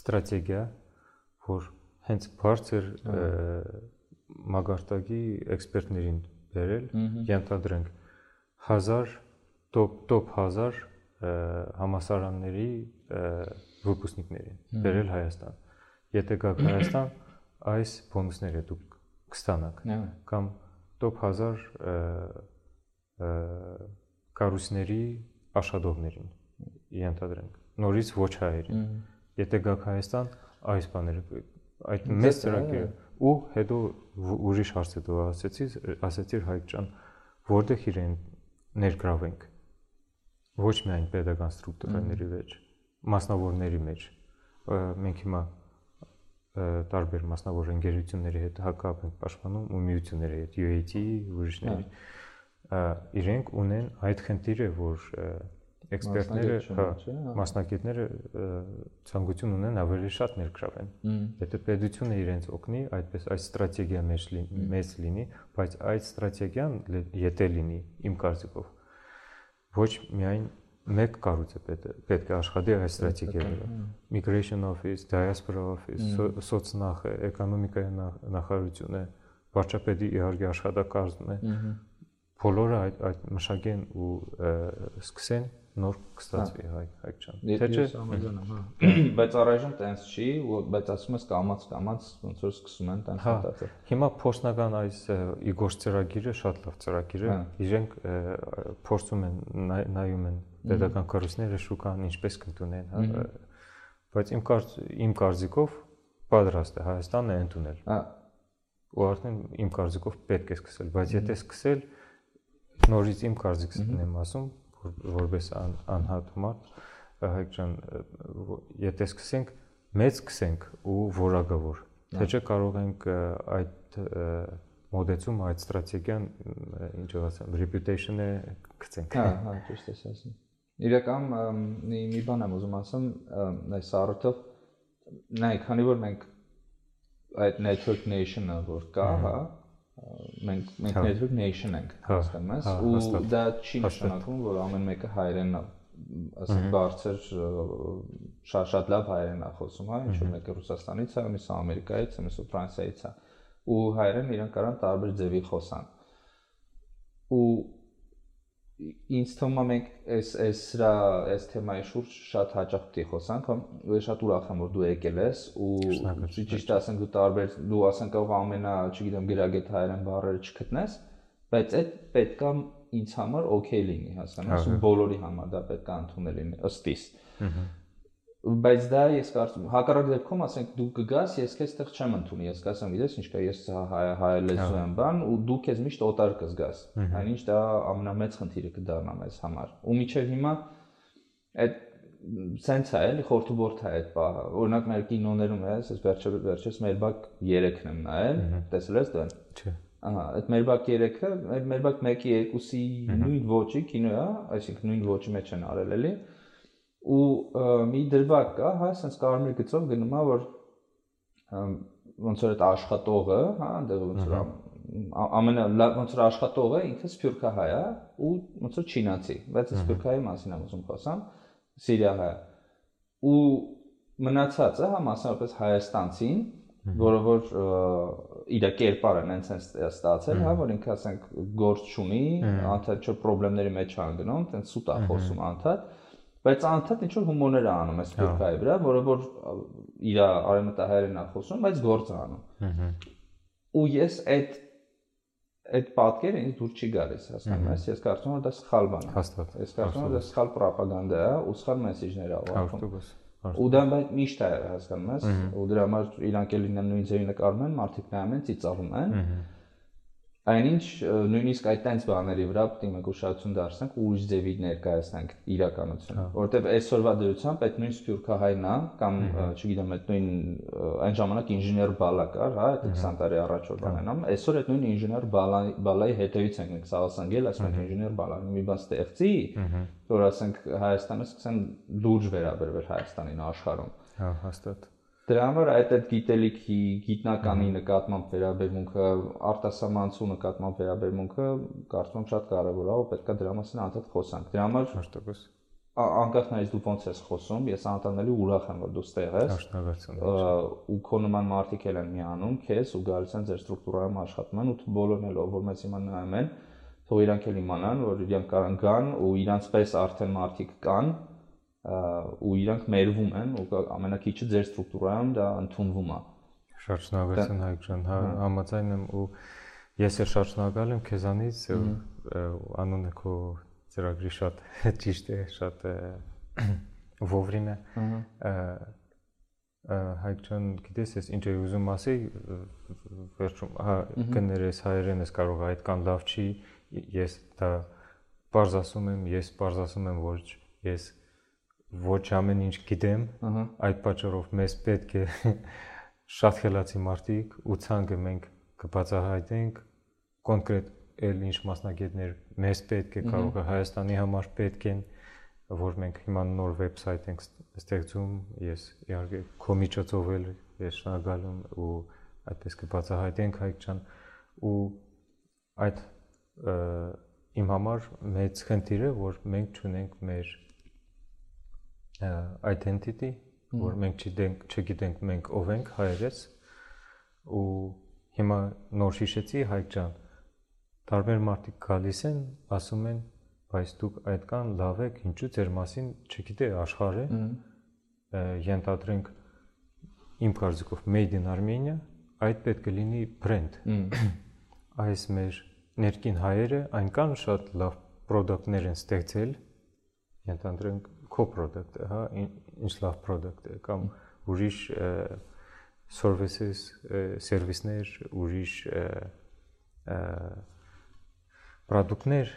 [SPEAKER 2] ստրատեգիա, որ հենց բարձր մագարտակի էքսպերտներին բերել, ենթադրենք 1000 top top 1000 համասարանների վիպուսնիկներին բերել Հայաստան։ Եթե գաք Հայաստան, այս բոնուսները դուք կստանաք կամ top 1000 կարուսների աշխատողներին ենթադրենք նորից ոչ հայերին եթե գաք Հայաստան այս բաները այդ մեծ ծրագիրը ու հետո ուրիշ հարց դու ասեցի, ասեցիր Հայկ ջան, որտեղ իրեն ներգրավենք։ Ոչ միայն pedagogan ստրուկտուրաների մեջ, մասնավորների մեջ։ Մենք հիմա տարբեր մասնավոր ընկերությունների հետ հակապ ենք պաշտպանում ու միությունների հետ, UAT, ուրիշների։ Իրենք ունեն այդ խնդիրը, որ էքսպերտները, հա, մասնակիցները ցանկություն ունեն ավելի շատ ներգրավեն։ Եթե պետությունը իրենց օգնի, այդպես այս ստրատեգիա մեջ մեծ լինի, բայց այդ ստրատեգիան եթե լինի իմ կարծիքով ոչ միայն մեկ կառույցը պետք է աշխատի այս ստրատեգիայի migration office, diaspora office, սոցնախ, էկոնոմիկայի նախարարությունը, վարչապետի իհարկե աշխատակազմն է։ Բոլորը այդ այդ մշակեն ու սկսեն նոր կստացվի հայ հայք ջան։
[SPEAKER 1] Թե չէ? համաձայն եմ, հա։ Բայց առայժմ տենց չի, բայց ասում ես կամած կամած ոնց որ սկսում են տենց
[SPEAKER 2] հա, մտածել։ Հիմա փորձնական այս Իգոր ծրագիրը շատ լավ ծրագիր է։ հա։ Իրենք փորձում են նայում են pedagogan կառույցները շուկան ինչպես կընդունեն, հա։ Բայց իմ կարծ իմ կարծիքով պատրաստ է Հայաստանը ընդունել։ Հա։ Ու արդեն իմ կարծիքով պետք է սկսել, բայց եթե սկսել նորից իմ կարծիքս եմ ասում, որպես անհատ մարդ հայկ ջան եթե սկսենք մեծ սկսենք ու որակավոր թե չէ կարող ենք այդ մոդեցում այդ ստրատեգիան ինչ ասեմ reputation-ը գցենք։
[SPEAKER 1] Հա, հա, ճիշտ ես ասում։ Իրական մի մի բան եմ ուզում ասեմ, այս առթով նայեք, քանի որ մենք այդ network nation-ը որ կա, հա, մենք մենք հա։ network nation ենք,
[SPEAKER 2] հա,
[SPEAKER 1] հասկանում ես, ու դա չի նշանակում, որ ամեն մեկը հայերենն է ասենք բարձր շատ շատ լավ հայերեն է խոսում, հա, ինչ որ մեկը Ռուսաստանից է, մյուսը Ամերիկայից է, մյուսը Ֆրանսիայից է ու հայերեն իրենք կարան տարբեր ձևի խոսան։ Ու ինձ թվում է մենք այս այս սրա այս թեմայի շուրջ շատ հաճախ պետք է խոսանք, շատ ուրախ եմ որ դու եկել ես ու ճիշտ ասենք դու տարբեր դու ասենք կարող ամենա, չգիտեմ, գրագետ հայերեն բառերը չգտնես, բայց այդ պետքա ինձ համար օքեյ լինի, հասկանաս, ու բոլորի համար դա պետքա ընդունել լինի ըստ իս։ Ահա բայց դա ես կարծում հակառակ դեպքում ասենք դու կգաս ես քեզ այդտեղ չեմ ընդունի ես կասեմ գիտես ինչ կա ես հայ հայ լեզու եմ բան ու դու քեզ միշտ օտար կզգաս այնինչ դա ամենամեծ խնդիրը կդառնա մեզ համար ու միջև հիմա այդ սենց է էլի խորտուբորտ է այդ բանը օրինակ մեր կինոներում է ես վերջը վերջես մեր բակ 3-ն եմ նայել տեսել ես դու
[SPEAKER 2] չէ
[SPEAKER 1] Ահա, այդ մեր բակ 3-ը, մեր բակ 1-ի 2-ի նույն ոճի կինո է, այսինքն նույն ոճի մեջ են արել էլի ու մի դրվագ կա, հա, ասենց կարմիր գծով գնում է որ ոնց որ այդ աշխատողը, հա, այնտեղ ոնց որ ամենա ոնց որ աշխատողը ինքը սփյուռքահայ է ու ոնց որ չինացի, բայց սփյուռքահայի մասին եմ ուզում խոսամ, սիրիահայ։ Ու մնացածը հա մասնավորապես հայաստանցին, որը որ իր կերպարը նենց են ստացել, հա, որ ինքը ասենք գործ չունի, անդադ չէ խնդիրների մեջ ան գնում, տենց սուտ է խոսում անդադ բայց անդադ ինչ որ հումորներ է անում այս ֆիրկայի վրա, որը որ իր արեմտահայերեն է խոսում, բայց գործ է անում։ Ու ես այդ այդ պատկերը ինձ դուր չի գալիս, հասկանում ես, ես կարծում եմ դա սխալ բան է։
[SPEAKER 2] Հաստատ։
[SPEAKER 1] Ես կարծում եմ դա սխալ պրոպագանդա է ու սխալ մեսեջներ է
[SPEAKER 2] ուղղվում։
[SPEAKER 1] Ու դա բայց միշտ է, հասկանում ես, ու դրա համար իրանք էլ նույն ձևի նկարում են, մարդիկ նայում են, ծիծաղում են։ Ահա այնինչ նույնիսկ այդ տենց բաների վրա պետք է մենք ուշադրություն դարձնենք ու ուրիշ ձևի ներկայացնենք իրականությունը, որովհետև այսօրվա դրությամբ այդ նույն սփյուռքահայնն է կամ չգիտեմ այդ նույն այն ժամանակ ինժեներ բալա կար, հա, այդ 20 տարի առաջ որ բանն եմ, այսօր այդ նույն ինժեներ բալայի հետևից ենք մենք սաղասանգել, ասում ենք ինժեներ բալան մի բան ստեղծի, որ ասենք Հայաստանը սկսեն լուրջ վերաբերվել Հայաստանին աշխարհում։
[SPEAKER 2] Հա, հաստատ
[SPEAKER 1] Դրա համար այդ այդ գիտելիքի գիտնականի նկատմամբ վերաբերմունքը, արտասահմանցու նկատմամբ վերաբերմունքը կարծում եմ շատ կարևոր է, ու պետքա դրա մասին անդադ խոսանք։ Դրա համար
[SPEAKER 2] հաշտակոս
[SPEAKER 1] անկախ նայից դու ոնց ես խոսում, ես անտանելի ուրախ եմ, որ դու ստեղ ես։
[SPEAKER 2] Շնորհակալություն։
[SPEAKER 1] Ու քո նման մարդիկ էլ են միանում քեզ ու գալիս են ձեր ստրուկտուրայում աշխատում են ու բոլորն էլ ով որ մեզ հիմա նայում են, թող իրանք էլ իմանան, որ իրանք կարան գան ու իրանց պես արդեն մարդիկ կան, ու իրանք մերվում են ու ամենակիչը ձեր ստրուկտուրայում դա ընդունվում է։
[SPEAKER 2] Շատ շնորհակալություն Հայկ ջան, հա համաձայն եմ ու ես էլ շատ շնորհակալ եմ քեզանից անունը քո ծրագրի շատ ճիշտ է, շատ վովրիմը։ Հայկ ջան, գիտես ես ինչ եմ ուզում ասի, վերջում հա կներես հայերենս կարող է այդքան լավ չի, ես դա բարձ ասում եմ, ես բարձ ասում եմ, որ ես ոչ ամեն ինչ գիտեմ, այդ պատճառով մեզ պետք է շատ խելացի մարդիկ ու ցանկը մենք կբացահայտենք կոնկրետ էլ ինչ մասնագետներ մեզ պետք է կարող է Հայաստանի համար պետք են որ մենք հիմա նոր վեբսայթ ենք ստեղծում ես իհարկե քո միջոցով էլ ես շնորհակալում ու այդպես կբացահայտենք հայք ջան ու այդ իմ համար մեծ խնդիր է որ մենք ճունենք մեր identity, որ մենք չգիտենք, չգիտենք մենք ով ենք հայերս ու հիմա նոր հիշեցի Հայկ ջան տարբեր մարդիկ գալիս են ասում են բայց դուք այդքան լավ եք ինչու ձեր մասին չգիտե աշխարհը ենթադրենք իմ կարծիքով made in Armenia այդ պետք է լինի brand այս մեր ներքին հայերը այնքան շատ լավ product-ներ են ստեղծել ենթադրենք քո product-ը, հա, ինչ լավ product է կամ ուրիշ services, սերվիսներ, ուրիշ product-ներ,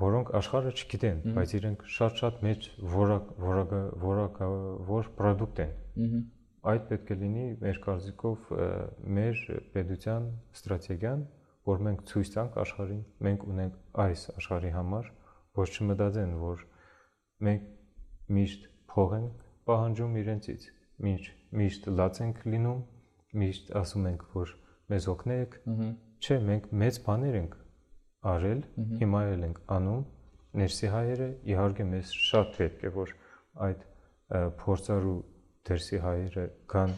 [SPEAKER 2] որոնք աշխարհը չգիտեն, բայց իրենք շատ-շատ մեծ որակ որակը որակը որ product են։ Այդ պետք է լինի մեր կարծիքով մեր պետության ստրատեգիան որ մենք ցույց տանք աշխարհին, մենք ունենք այս աշխարհի համար, ոչ չմտածեն, որ մենք միշտ փող ենք պահանջում իրենցից, միշտ միշտ լաց ենք լինում, միշտ ասում ենք, որ մեզ օգնեք։ Չէ, մենք մեծ բաներ ենք արել, հիմա էլ ենք անում։ Ներսի հայերը իհարկե մեզ շատ պետք է որ այդ փորձարու դերսի հայերը կան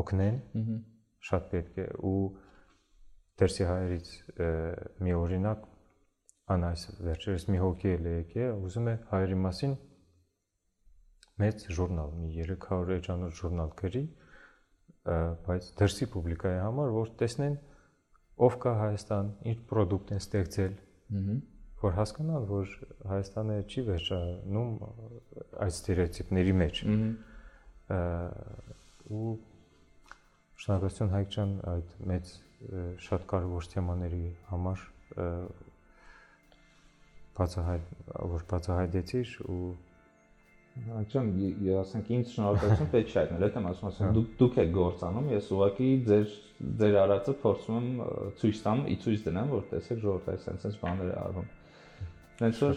[SPEAKER 2] օգնեն, շատ պետք է ու դերսի հայերից մի օրինակ անայս վերջերս մի հոգի էլ եկե, ուզում է հայերի մասին մեծ ժուրնալ, մի 300 էջանոց ժուրնալ գրի, բայց դրսի պուբլիկայի համար, որ տեսնեն ով կա Հայաստան, ինչ product են ստեղծել, որ հասկանան, որ Հայաստանը չի վերջանում այդ ստերեոտիպների մեջ։ ու շնորհակալություն Հայկ ջան այդ մեծ շատ կարևոր թեմաների համար բացահայտ որ բացահայտեցիր ու
[SPEAKER 3] Աջան ասենք ինձ շնորհակալություն պետք չէ այդնել, եթե ասում ասեմ դուք դուք եք գործանում, ես ուղղակի ձեր ձեր արածը փորձում եմ ցույց տամ, ի ցույց դնեմ, որ տեսեք ժողովուրդ այս sense բաներ է արվում։ Հենց որ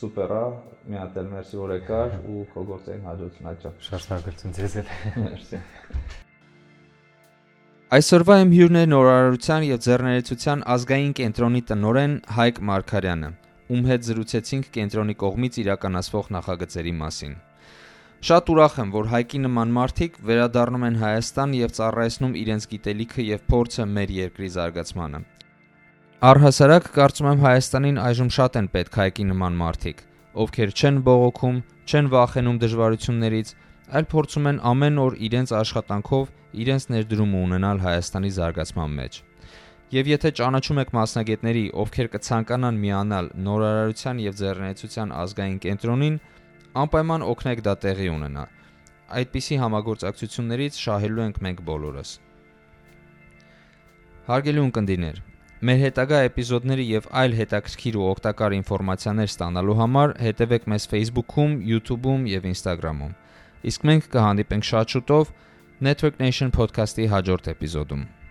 [SPEAKER 3] սուպերա, մի հատ էլ մերսի որ եկար ու քո գործային հաջողություն աջա։
[SPEAKER 2] Շատ շնորհակալություն ձեզ էլ։
[SPEAKER 3] Մերսի։
[SPEAKER 1] Այսօրվա իմ հյուրն է նորարարության եւ ձեռներեցության ազգային կենտրոնի տնօրեն Հայկ Մարկարյանը, ում հետ զրուցեցինք կենտրոնի կողմից իրականացվող նախագծերի մասին։ Շատ ուրախ եմ, որ Հայկի նման մարդիկ վերադառնում են Հայաստան եւ ծառայեցնում իրենց գիտելիքը եւ փորձը մեր երկրի զարգացմանը։ Առհասարակ կարծում եմ Հայաստանին այժմ շատ են պետք Հայկի նման մարդիկ, ովքեր չեն բողոքում, չեն վախենում դժվարություններից, այլ փորձում են ամեն օր իրենց աշխատանքով իրենց ներդրումը ունենալ Հայաստանի զարգացման մեջ։ Եվ եթե ճանաչում եք մասնագետների, ովքեր կցանկանան միանալ նորարարության եւ ձեռնեցության ազգային կենտրոնին, անպայման օգնեք դա տեղի ունենա։ Այդպիսի համագործակցություններից շահելու ենք մենք բոլորս։ Հարգելի ունկնդիրներ, մեր հետագա էպիզոդների եւ այլ հետաքրքիր ու օգտակար ինֆորմացիաներ ստանալու համար հետեւեք մեզ Facebook-ում, YouTube-ում եւ Instagram-ում։ Իսկ մենք կհանդիպենք շատ շուտով Network Nation podcast-ի հաջորդ էպիզոդում։